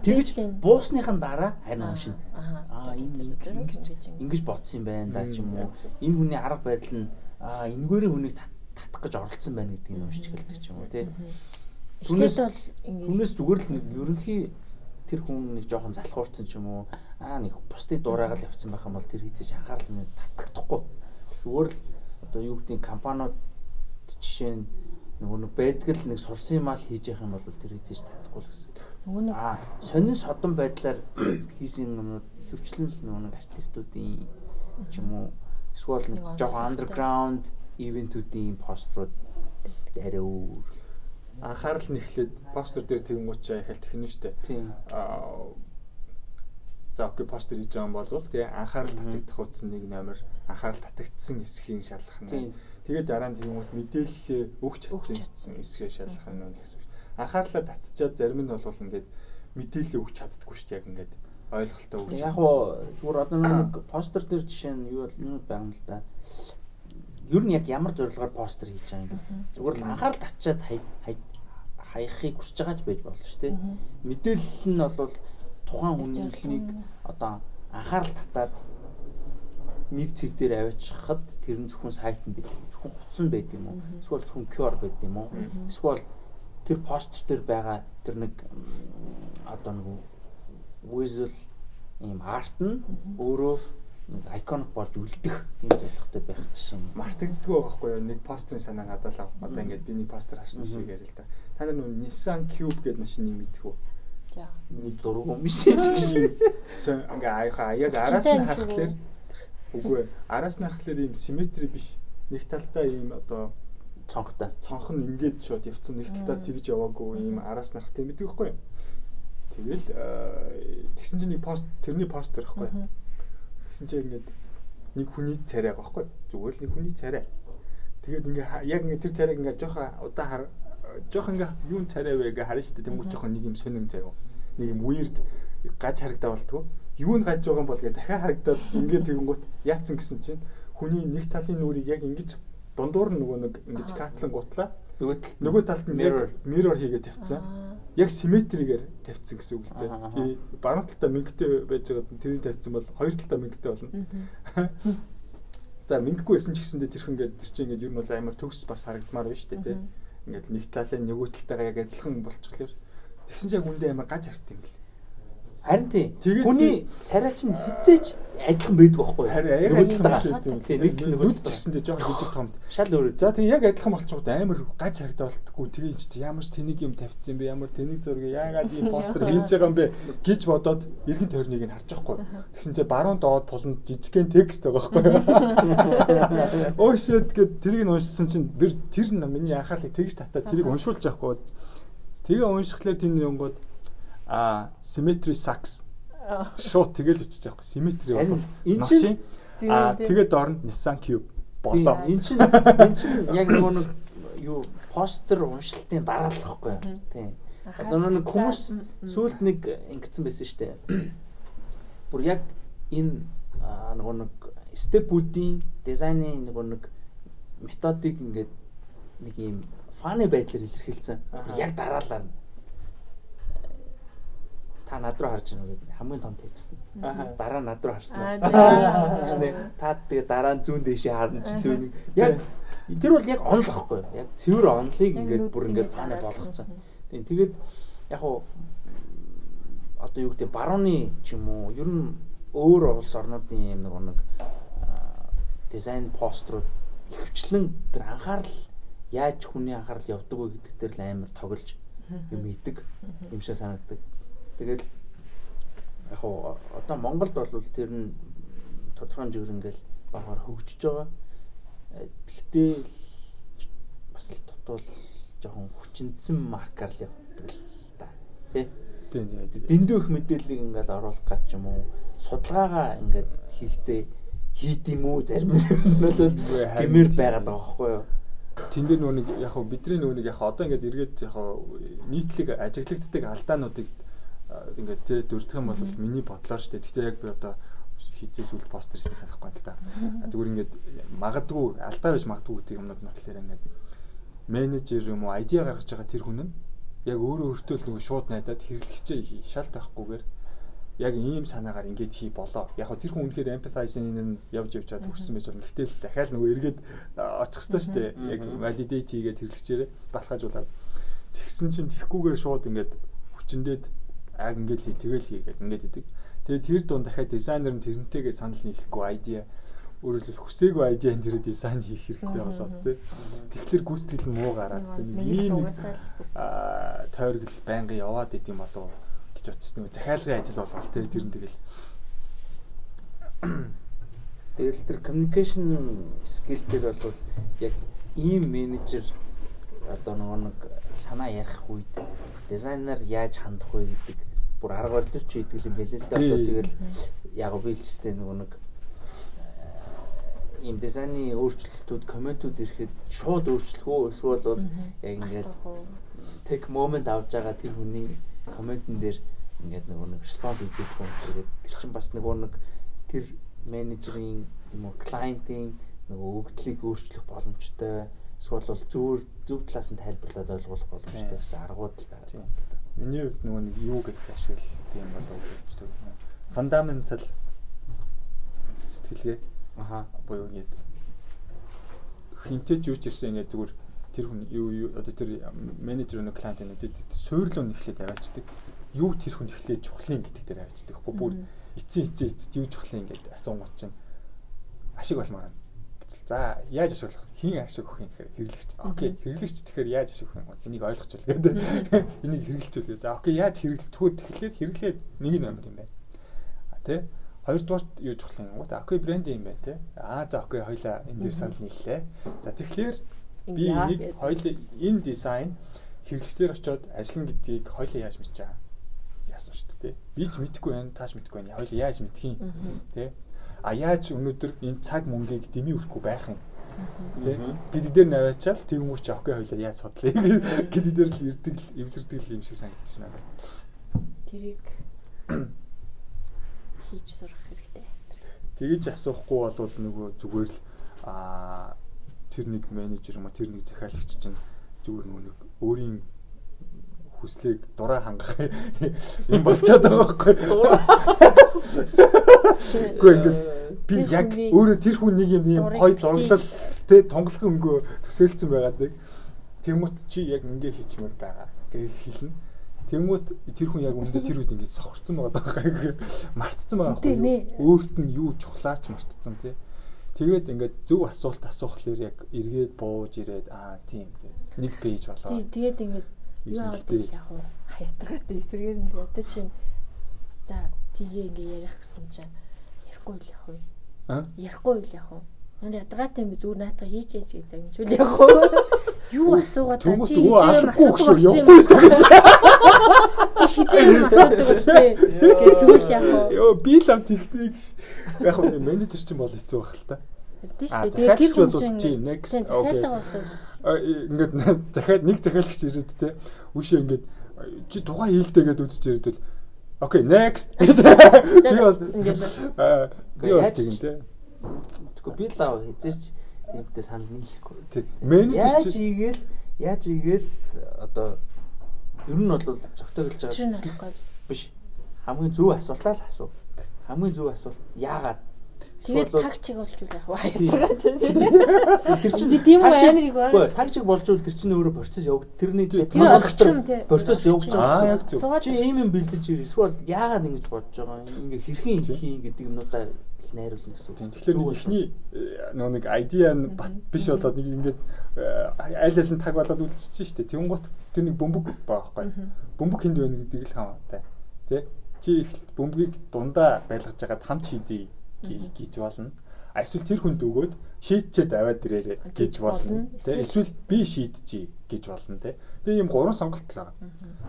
Тэгж буусныхан дараа харин уншина. Аа. Энэ ингэж ингэж бодсон юм байна да ч юм уу. Энэ хүний арга барил нь аа энэгээрээ хүнийг тат- татах гэж оролцсон байна гэдгийг нь уншиж эхэлдэг ч юм уу тий. Эхлээд бол ингэж Түүнээс зүгээр л нэг ерөнхий тэр хүн нэг жоохон залхуурсан ч юм уу аа нэг бусдыг дуурайгаал явцсан байх юм бол тэр хийцэж анхаарал нь татагдахгүй. Зүгээр л одоо юу гэдэг компаниуд жишээ нь нөгөө нэг байдаг л нэг сурсан юм аа л хийж явах юм бол тэр хийцэж татахгүй л гэсэн. нөгөө нэг Аа сонин содон байдлаар хийсэн юмнууд хөвчлэн л нөгөө нэг артистуудын ч юм уу эсвэл нэг жоохон underground ивентүүдийн пострууд арай өөр. анхаарал нь эхлээд постэр дээр тэгэнгүүт ихэл технэ штэ. Аа за окей постэр хийж байгаа юм бол тий анхаарал татагдах утсан нэг номер анхаарал татагдсан хэсгийг шалгах нь. Тэгээд дараа нь тэгэнгүүт мэдээлэлээ өгч чадсан хэсгээ шалгах нь байна гэсэн үг. Анхаарлаа татчихад зарим нь бол ингээд мэдээлэл өгч чаддаггүй шүү дээ яг ингээд ойлголтоо өгч. Яг уу зүгээр одоо нэг постэр дээр жишээ нь юу бол юу байгаа юм л да. Ер нь яг ямар зорилгоор постэр хийж байгаа юм бэ? Зүгээр л анхаарал татчаад хаяхыг хүсэж байгаа ч байж болно шүү дээ. Мэдээлэл нь бол тухайн нь. одоо анхаарал татаад нэг цэг дээр аваачихад тэр нь зөвхөн сайт нь юм. Зөвхөн утас нь байд юм уу? Эсвэл зөвхөн QR байд юм уу? Эсвэл тэр постэр дээр байгаа тэр нэг одоо нэг visual ийм арт нь өөрөө iconic болж үлдэх юм зорилготой байх жишээ нь. мартагддаг байгаа байхгүй юу? Нэг постерын санаа надад л одоо ингээд би нэг постэр харсан шиг ярил л да. Та нар нөө Nissan Cube гэдэг машиныг мэдэх үү? За. Нэг дургу юм биш ч гэсэн. Сөн ингээ аяха яг араас нь харахаар үгүй. Араас нь харахаар ийм симметри биш. Нэг талдаа ийм одоо цонхтой. цонх нь ингээд шууд явцсан нэг талдаа тэгж яваагүй ийм араас нь харахтай мэддэг байхгүй юу? Тэгэл э, тэгсэн чинь нэг пост тэрний постэр юу? Тэгсэн чинь ингээд нэг хүний царай байхгүй? Зүгээр л нэг хүний царай. Тэгээд ингээ яг ингээ тэр царайг ингээ жоохон удаан хар жоох ингээ юун царай вэ ингээ харна шүү дээ. Тэнгүү жоохон нэг юм сонин заяа. Нэг юм weird гаж харагдаа болтгоо. Юу нь гаж байгаа юм бол гэ дахиад харагдаад ингээ тэгэнгүүт яатсан гэсэн чинь хүний нэг талын нүрийг яг ингэж дундуур нь нөгөө нэг ингэж катлан гутлаа. Нөгөө талд Нөгөө талд нь mirror хийгээд тавьсан. Яг симметригээр тавьсан гэсэн үг л дээ. Тий, баруун талдаа мөнгөтэй байж байгаад тэрийг тавьсан бол хоёр талдаа мөнгөтэй болно. За мөнгөгүй байсан ч гэсэндээ тэрхэн ингээд тэр чинь ингээд ер нь бол амар төгс бас харагдмаар байна шүү дээ тий. Ингээд нэг талын нөгөө талтайгаа яг адилхан болчихлоор тэгсэн чинь яг үндэ амар гаж харт юм бэл. Харин тий. Тэгээд Хүний царай чинь хизээч адилхан байдаг байхгүй юу? Харин яг адилхан талдаа. болчихсон юм. Тий, нэг нүд нөгөө ч гэсэндээ жоох жижиг том. Шал өөр. За тэг яг адилхан болчиход амар гаж харагдаа болтгоо тэгээ ч ямар ч тэнийг юм тавьчихсан бэ ямар тэнийг зургийг яагаад ийм постэр хийж байгаа юм бэ гэж бодоод эргэн тойрныг нь харж байгаа хгүй. Тэгсэн чинь баруун доод пуланд жижигхэн текст байгаа хгүй. Оо shit гэд тэрийг нь уншсан чинь бэр тэр нь миний анхаарлыг тэгж татаад тэрийг уншуулж байхгүй. Тэгээ уншихлаар тийм юм бод а symmetry sucks шууд тэгэл үчиж байгаа хгүй. Symmetry бол энэ чинь а тэгээд нь Nissan Cube болоо. Эн чинь эн чинь яг нөгөө нэг юу постэр уншилтын дараалал байхгүй юу? Тийм. Одоо нэг хүмүүс сүүлд нэг ингэсэн байсан шүү дээ. Бүр яг энэ нөгөө нэг степүүдийн дизайны нөгөө нэг методыг ингээд нэг юм фаны байдлаар илэрхийлсэн. Яг дараалал нь та над руу харж байна уу гэдэг хамгийн том текст нь. Дараа над руу харсан уу? Гэснээр та би дараа нь зүүн дэшээ харна ч л үнийг яг тэр бол яг онл واخгүй юу? Яг цэвэр онлыг ингээд бүр ингээд таны болгоцсон. Тэгээд яг уу одоо юу гэдэг барууны ч юм уу ер нь өөр улс орнуудын юм нэг нэг дизайн пострууд хөвчлэн тэр анхаарал яаж хүний анхаарал явдаг вэ гэдэг дээр л амар тоглож юм идэг юм шиг санагддаг. Тэгэл яг уу одоо Монголд бол тэр нь тодорхой хэмжээгээр ингээл багаар хөгжиж байгаа. Э, Гэхдээ бас л тутвал жоохон хүчнэдсэн маркаар л явдаг л та. Тэ? Дэндүү их мэдээллийг ингээл оруулах гэж юм уу? Судалгаагаа ингээд хийхдээ хийд юм уу зарим нь бол гэмээр байгаад байгаа байхгүй юу? Тэн дээр нөгөө нэг яг бидний нөгөө нэг яг одоо ингээд эргээд яг нийтлэг ажиглагддаг алдаануудыг ингээд тэ дурдах юм бол миний бодлоор шүү дээ. Гэхдээ яг би одоо хизээс үл постэр хийсэн санахгүй юм л да. Зүгээр ингээд магадгүй алдаа байж магадгүй гэдэг юмнууд нь болохоор ингээд менежер юм уу айдиа гаргаж байгаа тэр хүн нь яг өөрөө өөртөө л нөгөө шууд найдаад хэрэглэгчээ шалт байхгүйгээр яг ийм санаагаар ингээд хий болоо. Яг хөө тэр хүн үнэхээр empathize-ийн нь явж явж чад хүрсэн байж болно. Гэтэл дахиад нөгөө эргээд очих хэрэгтэй шүү дээ. Яг validate хийгээд хэрэглэгчээрээ баталгаажуулаад. Тэгсэн чинь тэгхгүйгээр шууд ингээд хүчнээд аг ингээд хий тэгэл хийгээд ингээд идэг. Тэгээ тэр дунд дахиад дизайнер нь тэрнтэйгээ санал нийлэхгүй айдиа хэлбэл хүсээгүй айдиан дээр дизайн хийх хэрэгтэй болоод тий. Тэгэхээр гүйцэтгэл нь муу гараад тий. Ийм аа тойргол байнгын яваад идэм болов гэж утсан нэг захиалгын ажил болвол тий тэр нь тэгэл Тэгэл тэр communication skill дээр бол яг ийм менежер одоо нэг санаа ярих үед дизайнер яаж хандах вэ гэдэг бүр арга барилч хийдэг юм байл л да. Одоо тэгэл яг бийлжтэй нөгөө нэг э, ийм дизайны өөрчлөлтүүд комментүүд ирэхэд шууд өөрчлөх үү эсвэл бол яг ингээд take moment авж байгаа тэр хүний комментэн дээр ингээд нөгөө нэг response үзүүлэх юм. Тэгээд тэр чинь бас нөгөө нэг тэр менежерийн юм уу клиентийн нөгөө өгдлийг өөрчлөх боломжтой эсвэл бол зөв зөв талаас нь тайлбарлаад ойлгох боломжтой Тийм. гэсэн аргууд л байгаа Тийм. юм да. миний хувьд нөгөө нэг юу гэх ашигладаг юм болов уу гэж үздэг. Fundamental сэтгэлгээ Аха. буюу ингээд хинтэж юу ч ирсэн ингээд зүгээр тэр хүн юу одоо тэр менежер өнө клиент өнөдөд суйрлуу нэхлээд аваачдаг. Юу тэр хүн эхлээд чухлын гэдэг дээр аваачдаг. Тэгэхгүй бүр эцсийн эцсийн эцэд юу чухлаа ингээд асуугууд чинь ашиг болмоор байна. За яаж ашиг болох хин ашиг өгөх юм гэхээр хэрэглэгч. Окей, хэрэглэгч тэгэхээр яаж ашиг өгөх юм? Энийг ойлгочихвол гэдэг. Энийг хэрэглэжүүл. За окей, яаж хэрэглэх? Тэгвэл тэгэхээр хэрэглээд нэг нь амар юм байна. А тий? Хоёрдугаарт юу чухал юм уу? Окей, брэнд юм байна тий. Аа за окей, хоёлаа энэ дээр санал нийллээ. За тэгэхээр би нэг хоёлаа энэ дизайн хэрэглэгчдэр очиод ажиллана гэдгийг хоёлаа яаж мэдчихэе? Яасан шүү дээ тий. Би ч мэдэхгүй байна, тааш мэдэхгүй байна. Хоёлаа яаж юм? Тий а яаж өнөөдөр энэ цаг мөнгийг дэмий өрөхгүй байх юм. Тий гэдэг дээр наваачаал тэгмүү чи окей хоёлаа яаж судлаа? Гэдэг дээр л ирдэг л эвлэрдэг л юм шиг санагдчих надад. Тэрийг хийж сурах хэрэгтэй. Тэгэж асуухгүй бол нөгөө зүгээр л а тэр нэг менежер юм а тэр нэг захиалагч чинь зүгээр нөгөө нэг өөрийн хүслийг дураа хангах юм болчиход байгаа байхгүй. Гэхдээ ингээд би яг өөрөө тэр хүн нэг юм юм гоё зураглал тэ тонголох өнгөө төсөөлцөн байгаад нэг Тэмүүт чи яг ингээ хийчмээр байгаа гэж хэлнэ. Тэмүүт тэр хүн яг өндө тэр үед ингээ сохорцсон байгаа даа мартцсан байгаа байхгүй. Өөрт нь юу чухлаач мартцсан тий. Тэгээд ингээд зөв асуулт асуухлаар яг эргээд бууж ирээд аа тийм нэг пэйж болоо. Тэгээд ингээд юу ил яг уу хаятраатай эсрэгээр нь одоо чинь за тгээ ингээ ярих гэсэн чинь ярихгүй л яг уу ярихгүй л яг уу Нэр ядгаатай би зүгээр наатаа хийч хийж гэж загнжүүл яг уу юу асуугаад та чи хизээ асуудаг болсон юм? чи хизээ юм асуудаг болсон гэх тэгвэл яг уу ёо би лам техник яг уу менежер чинь бол хэцүү байх л та. Тийм шүү дээ. Тэр хүн чинь next okay. Ингээд захиад нэг захиалагч ирээд те. Үшээ ингээд чи тухайн хийлтэйгээд үзэж ирээд бол окей next. Би бол ингээд би бол тийм те. Тэгэхгүй би лав хэзээч тиймтэй санал нийлэхгүй. Тийм. Менежер чи яаж ийгээл яаж ийгээл одоо ер нь бол зөгтөөлж байгаа. Нь болохгүй. Биш. Хамгийн зөв асуултаа л асуу. Хамгийн зөв асуулт яагаад Тэгээд таг чиг болж үл яг хаятраа тийм. Тэр чинь би тийм амар их байна. Таг чиг болж үл тэр чинь өөрөө процесс явагд. Тэрний процесс явж байгаа. Чи ийм юм бэлдэж ир эсвэл яагаад ингэж бодож байгаа юм? Ингээ хэрхэн хийн гэдэг юмнуудаа найруулна гэсэн. Тэгэхээр нэг ихний э, нөгөө нэг идеа нь бат биш болоод нэг ингээд э, аль аль нь таг болоод үлдчихэж штэ. Тэнгуут тэр нэг бөмбөг байгаа байхгүй. Бөмбөг хэнд байна гэдэг л хамаатай. Тэ? Чи их бөмбөгийг дундаа байлгаж байгаа хамт хийдий гэж болно. Эсвэл тэр хүнд өгөөд шийдчихэд аваад ирээрэй гэж болно. Тэ эсвэл би шийдчихье гэж болно тэ. Тэгээ ийм гурван сонголт л байгаа.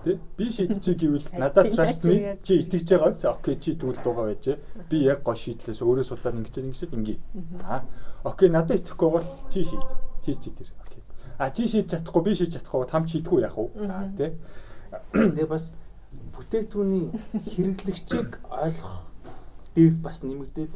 Тэ би шийдчихье гэвэл надад trust me чи итгэж байгаа үз. Окей чи тэгвэл дуугаа байж. Би яг гоо шийдлээс өөрөө судлаад ингэж ингэж ингэ. Аа. Окей надад итгэхгүй бол чи шийд. Чи чи тэр. Окей. А чи шийдэж чадахгүй би шийдэж чадахгүй там шийдэхгүй яах вэ? Аа тэ. Тэгээ бас бүтээгдэхүүний хэрэглэгчийг ойлгох дээр бас нэмэгдээд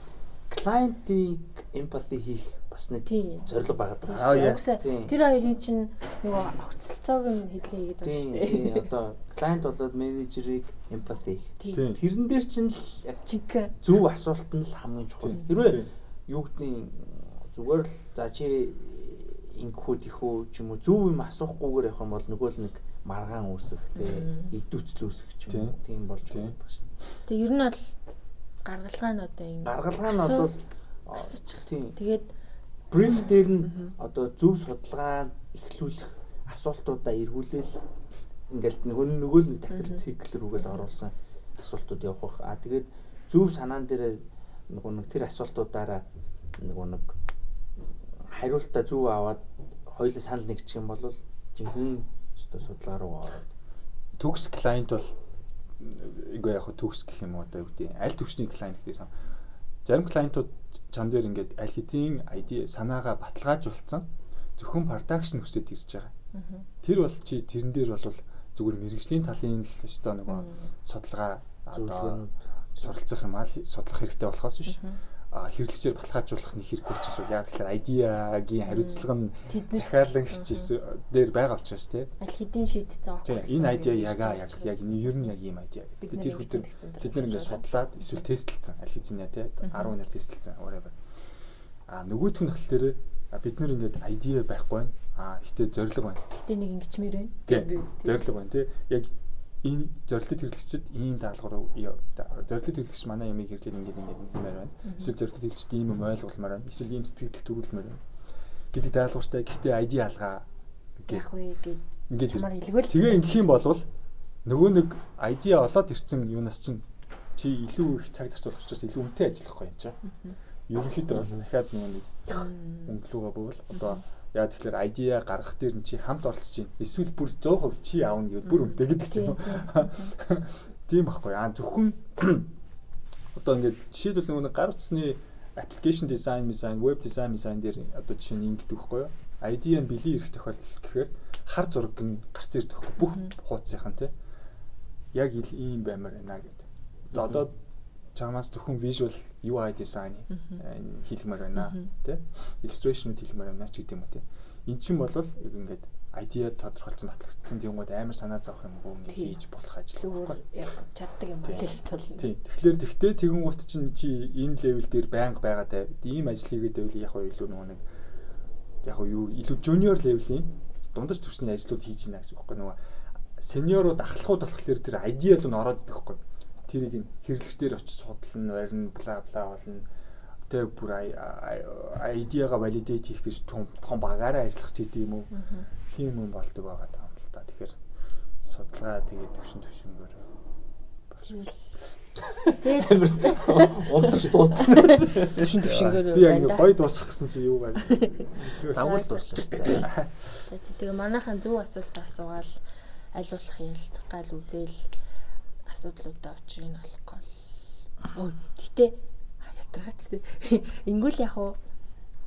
клиентийг эмпати хийх бас нэг зорилго байгаад байгаа. Тэр хоёрын чинь нөгөө огцолцоог нь хэлээ гэдэг байна шүү дээ. Одоо клиент болоод менежерийг эмпати хийх. Тэрэн дээр чинь яг чиг зөв асуулт нь л хамгийн чухал. Хэрвээ юу гэдгийг зүгээр л за чи ингэхүү тэхүү ч юм уу зөв юм асуухгүйгээр явах юм бол нөгөө л нэг маргаан үүсэх тий. Идүүцэл үүсэх ч юм уу. Тийм болж байгаа шүү дээ. Тэгээ ер нь бол гаргалгаа нь одоо ингэ гаргалгаа нь бол асуучих. Тэгээд бриф дээр нь одоо зөв судалгаа эхлүүлэх асуултуудаа эргүүлээл ингээл нөгөө нөгөө л дахил цикл рүүгээл оруулсан асуултууд явах. А тэгээд зөв санаан дээр нөгөө нэг тэр асуултуудаараа нөгөө нэг хариултаа зөв аваад хоёулаа санал нэгчих юм бол жинхэнэ өстө судалгаа руу ороод. Төгс клиент бол ингээ яг төгс гэх юм уу одоо юу гэдэг аль төвчний клиент гэдээсэн зарим клиентууд чам дээр ингээд аль хэдийн ID санаагаа баталгаажуулсан зөвхөн продакшн хүсэж ирж байгаа. Тэр бол чи тэрэн дээр бол зүгээр мэрэгжлийн талын л өстой нөгөө судалгаа одоо суралцах юм аа судлах хэрэгтэй болохоос биш хэрэглэгчээр баталгаажуулах нэг хэрэггүй ч гэсэн яа тэгэхээр ID-гийн хариуцлага нь захиалагч дээр байгаа учраас тий. Аль хэдийн шийдсэн аахгүй. Энэ ID яг яг яг ер нь яг ийм ID. Тэгээд тэр хүчтэй бид нэр ингээд судлаад эсвэл тестэлсэн аль хэдийн тий 10 нэр тестэлсэн whatever. А нөгөөх нь болохоор бид нэр ингээд ID байхгүй байна. А гэтээ зориг байна. Гэтээ нэг ингэчмээр байна. Тий. Зориг байна тий. Яг энэ зорилтод хэрэглэгчид ийм даалгавар зорилтод хэрэглэгч манай ямиг хэрэглээд ингээд ингээд ингэмээр байна. Эсвэл зорилтод хэрэглэгчд ийм юм ойлгуулмаар байна. Эсвэл ийм сэтгэл төрүүлмээр байна. гэдэг даалгавартай. Гэхдээ ID алгаа яг үе гээд ингээд чамаар хэлгүүл. Тэгээ ингэх юм бол нөгөө нэг ID олоод ирсэн юунаас чинь чи илүү их цаг зарцуулах учраас илүү үнэтэй ажиллахгүй юм чаа. Ерөнхийдөө бол дахиад нөгөө нэг өнгөлөөгөө бөвөл одоо яа тэгэхээр ID-а гаргах дээр нь чи хамт оролцож чинь эсвэл бүр 100% чи аавна гэвэл бүр үнэтэй гэдэг ч юм уу. Тийм байхгүй. Аа зөвхөн одоо ингээд жишээлбэл нөгөө гар утасны application design design, web design design дээр одоо жишээ нь ингэдэг байхгүй юу? ID-ийн бэлэн ирэх тохиолдол гэхээр хар зураг нь гарц ирдэг байхгүй бүх хуудсынхан тий. Яг ийм баймаар байна гэдэг. Одоо чамаас зөвхөн visual UI design хийлмээр байна тий. Illustration хийлмээр байна ч гэдэг юм уу тий. Эн чинь бол яг ингээд idea тодорхойлсон батлагдсан тиймүүд амар санаа зовх юм уу ингээд хийж болох ажил. Зүгээр яг чаддаг юм бол тул. Тийм. Тэгэхээр тэгтээ тэгэн гут чинь чи энэ левел дээр байнга байгаад ийм ажил хийгээд байвал яг илүү нөгөө нэг яг юу илүү junior level-ийн дундаж төвчний ажлууд хийж байна гэсэн үг байхгүй нөгөө сениорууд ахлахууд болохоор тэр idea л нь ороод идэх байхгүй тэрийг хэрэглэгчдэр очиж судална, барина, бла бла болно. Тэгээ бүр идеяга валидейт хийх гэж том багаараа ажиллах ч гэдэг юм уу. Тийм юм болдог байгаа юм л та. Тэгэхээр судалгаа тэгээ төвшин төвшнгөөр Тэгээд умдаж дууссан. төвшин төвшнгөөр би яг гоё дуусгах гэсэн чи юу байна. Дагуул дээ. За тэгээ манайхан зөв асуулт асуугаал аль болох ярилцах гал үзэл асуудлуудаа учрыг нь олохгүй. Ой, гэтээ ятрагаад тээ. Ингүүл яг уу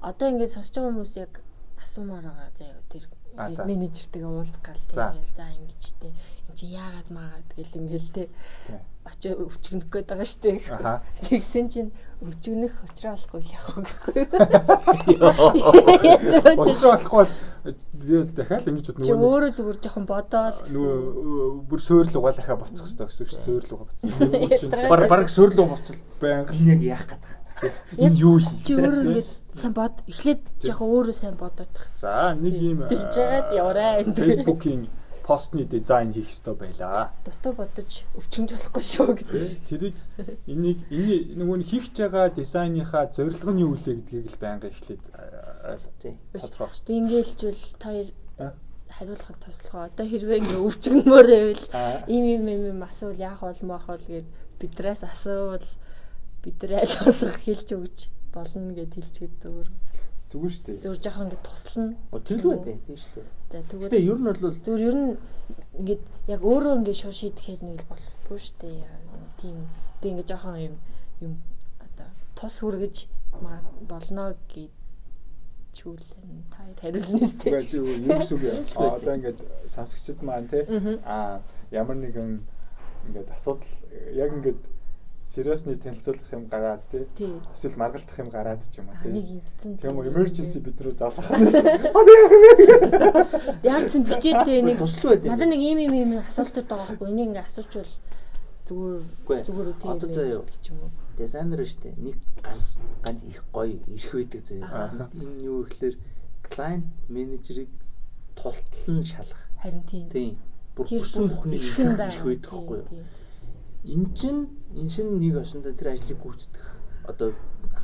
одоо ингээд сонсож байгаа хүмүүс яг асуумаар байгаа заяа тэр менежертэйгээ уулзах гал тийм за ингэж тийм энэ чи яагаад маагаад гэл ингээл те. Очоо өвчгнөх гээд байгаа штэ тэгсэн чинь өвчгнөх учраа болохгүй яах вэ гэхгүй. Учраа болохгүй би дахиад ингэж бод нөгөө өөрөө зүгээр жоохон бодоол нөгөө бүр суур лугаа дахиад буцах хэрэгтэй гэсэн шүү суур лугаа буцсан. баг баг суур лугаа буцвал байнга яг яах гэдэг энэ юу хий чи өөрөө ингэж сайн бод эхлээд жоохон өөрөө сайн бодоодох за нэг юм тэгж яагаад яваарай фэйсбүүкийн постны дизайн хийх хэрэгтэй байлаа. Дотор бодож өвчмж болохгүй шүү гэдэг. Тэрийг энийг энэ нөгөө нь хийх байгаа дизайныхаа зорилго нь юу вэ гэдгийг л байнга эхлээд тодорхойлох хэрэгтэй. Би ингээйлжвэл та хариулахад туслахаа. Одоо хэрвээ ингээ өвчгнмөр байвал ийм ийм ийм асуул яах бол моох бол гэд бидрээс асуувал бидрээ аль болох хэлж өгч болно гэд хэлчихэд зүгээр зүгээр шүү дээ. Зүгээр жоохон ингэ туслана. Тэлгүй дээ тийм шүү дээ. За тэгвэл Тэгээ ер нь бол зүгээр ер нь ингээд яг өөрөө ингэ шууд шийдэхэд нэг л болохгүй шүү дээ. Тийм. Тэгээ ингэ жоохон юм юм одоо тус хүргэж болно гэж чүүлэн та хариулна сте. Юу гэсэн үг юм. Одоо ингээд сонсогчд маань те аа ямар нэгэн ингээд асуудал яг ингээд сериосны танилцуулах юм гараад тий. Эсвэл маргалдах юм гараад ч юм уу тий. Нэг ингэсэн. Тийм үү emergency бид рүү залгах юм шүү дээ. Яарсан бичээдээ нэг туслуу байд. Надад нэг ийм ийм ийм асуултууд байгаа байхгүй. Энийг ингээ асуучвал зүгээр зүгээр тийм ч юм уу. Дизайнер шүү дээ. Нэг ганц ганц их гоё ирэх байдаг заяа. Энэ юу гэхээр client manager-ыг тултлан шалах. Харин тийм. Тийм. Бүр бүсэн бүхнийг ирэх байдаг байхгүй юу? эн чин эн шин нэг осондоо тэр ажлыг гүйцэтгэх. Одоо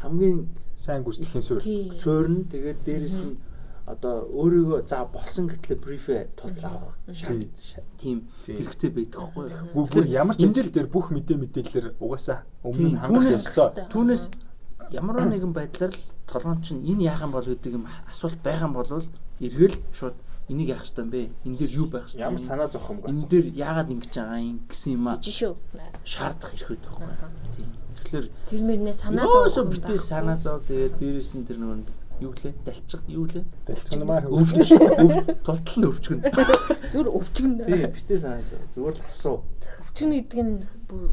хамгийн сайн гүйцэтгэхийн суурь суурь нь тэгээд дээрэс нь одоо өөрийгөө за болсон гэтлээ брифэ тултал авах. Тийм хэрэгцээ байдаг хгүй. Бүр ямар ч ажил дээр бүх мэдээ мэдээлэлэр угаасаа өмнө нь хангах ёстой. Түүнээс ямар нэгэн байдлаар л толгоон чинь энэ яах юм бол гэдэг юм асуулт байгаа юм бол эргэл шууд энийг яах ёстой юм бэ? Энэ дээр юу байх ёстой? Ямар санаа зовх юм бэ? Энэ дээр яагаад ингэж байгаа юм гэсэн юм аа. Шаардах хэрэгтэй байхгүй. Тийм. Тэгэхээр тэр мөрнээ санаа зовх юм. Битээ санаа зов тэгээд дээрэс нь тэр нөгөө юу лээ? Далчих юу лээ? Далчгнамаар өвчгөн. Тултал нь өвчгөн. Зүгээр өвчгөн. Тийм, битээ санаа зов. Зүгээр л асуу. Өвчгөн гэдэг нь бүр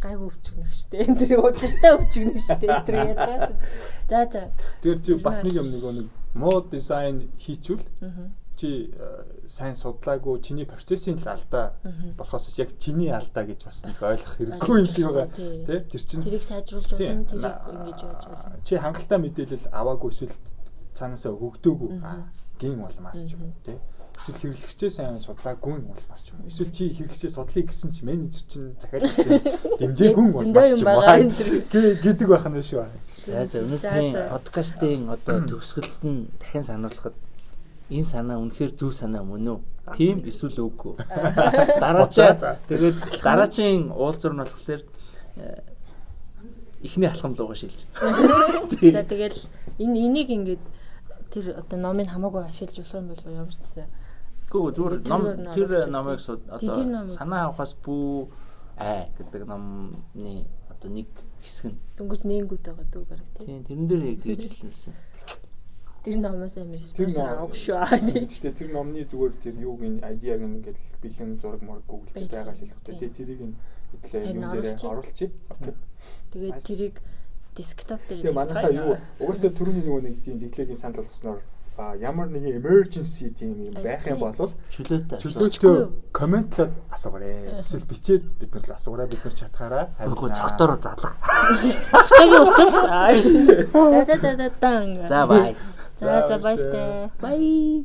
гайгүй өвчгнэх штэ. Тэр уучртай өвчгнэх штэ. Тэр ядраа. За за. Тэр чи бас нэг юм нэг нэг мод дизайн хийчүүл чи э, сайн судлаагүй чиний процессын л алдаа болохоос яг чиний алдаа гэж бас нэг ойлгох хэрэггүй юм шиг байгаа тий. Тэр чинь тэрийг сайжруулж болно тэрийг ингэж яаж болно. чи хангалттай мэдээлэл аваагүй эсвэл цаанаасаа өгдөөгүй гин болмаас ч юм уу тий эсвэл хэрэглэгчээ сайн судлаагүй нь бол бас ч юм. Эсвэл чи хэрэглэгчээ судлахыг гэсэн чи менежер чинь захиалж чинь дэмжээгүй нь бол бас ч юм уу. гэдэг байх нь шүү. За за өнөөдрийн подкастын одоо төгсгөлд нь дахин сануулхад энэ санаа үнэхээр зөв санаа мөн үү? Тийм эсвэл үгүй. Дараачаа тэгээд дараачийн уулзвар нь болохоор э, эхний алхам руугаа шилж. За тэгэл энэ энийг ингээд тэр одоо номыг хамаагүй ашиглаж болох юм бол ямарчсан. Гүү зүгээр ном тэр номыг одоо санаа авахаас бүү ай гэдэг номны одоо нэг хэсэг нь дөнгөж нээнгүүт байгаа дүү бараг тийм тэрэн дээр яг хийж хэлсэн. Тэр номоос амар спонсор авах шүү. Гэхдээ тэр номны зүгээр тэр юуг ин айдиаг ингээд бэлэн зураг мураг Google дээр зайгаал хэлэхдээ. Тий тэрийг нь хэдлээ юм дээр оруулчих. Тэгээд тэрийг десктоп дээр Тэгээ манайхаа юу? Угаасаа түрүүний нөгөө нэг тийм диглэгийн санал болгосноор ямар нэгэн emergency тийм юм байх юм бол чөлөөтэй чөлөөтэй комментлоод асуугаарай. Эсвэл бичээд бид нар л асуугаарай. Бид нар чатгаараа хариулна. Цогтоор залах. Цогтойгийн утас. Да да да да. За бай. За за баяртай. Бай.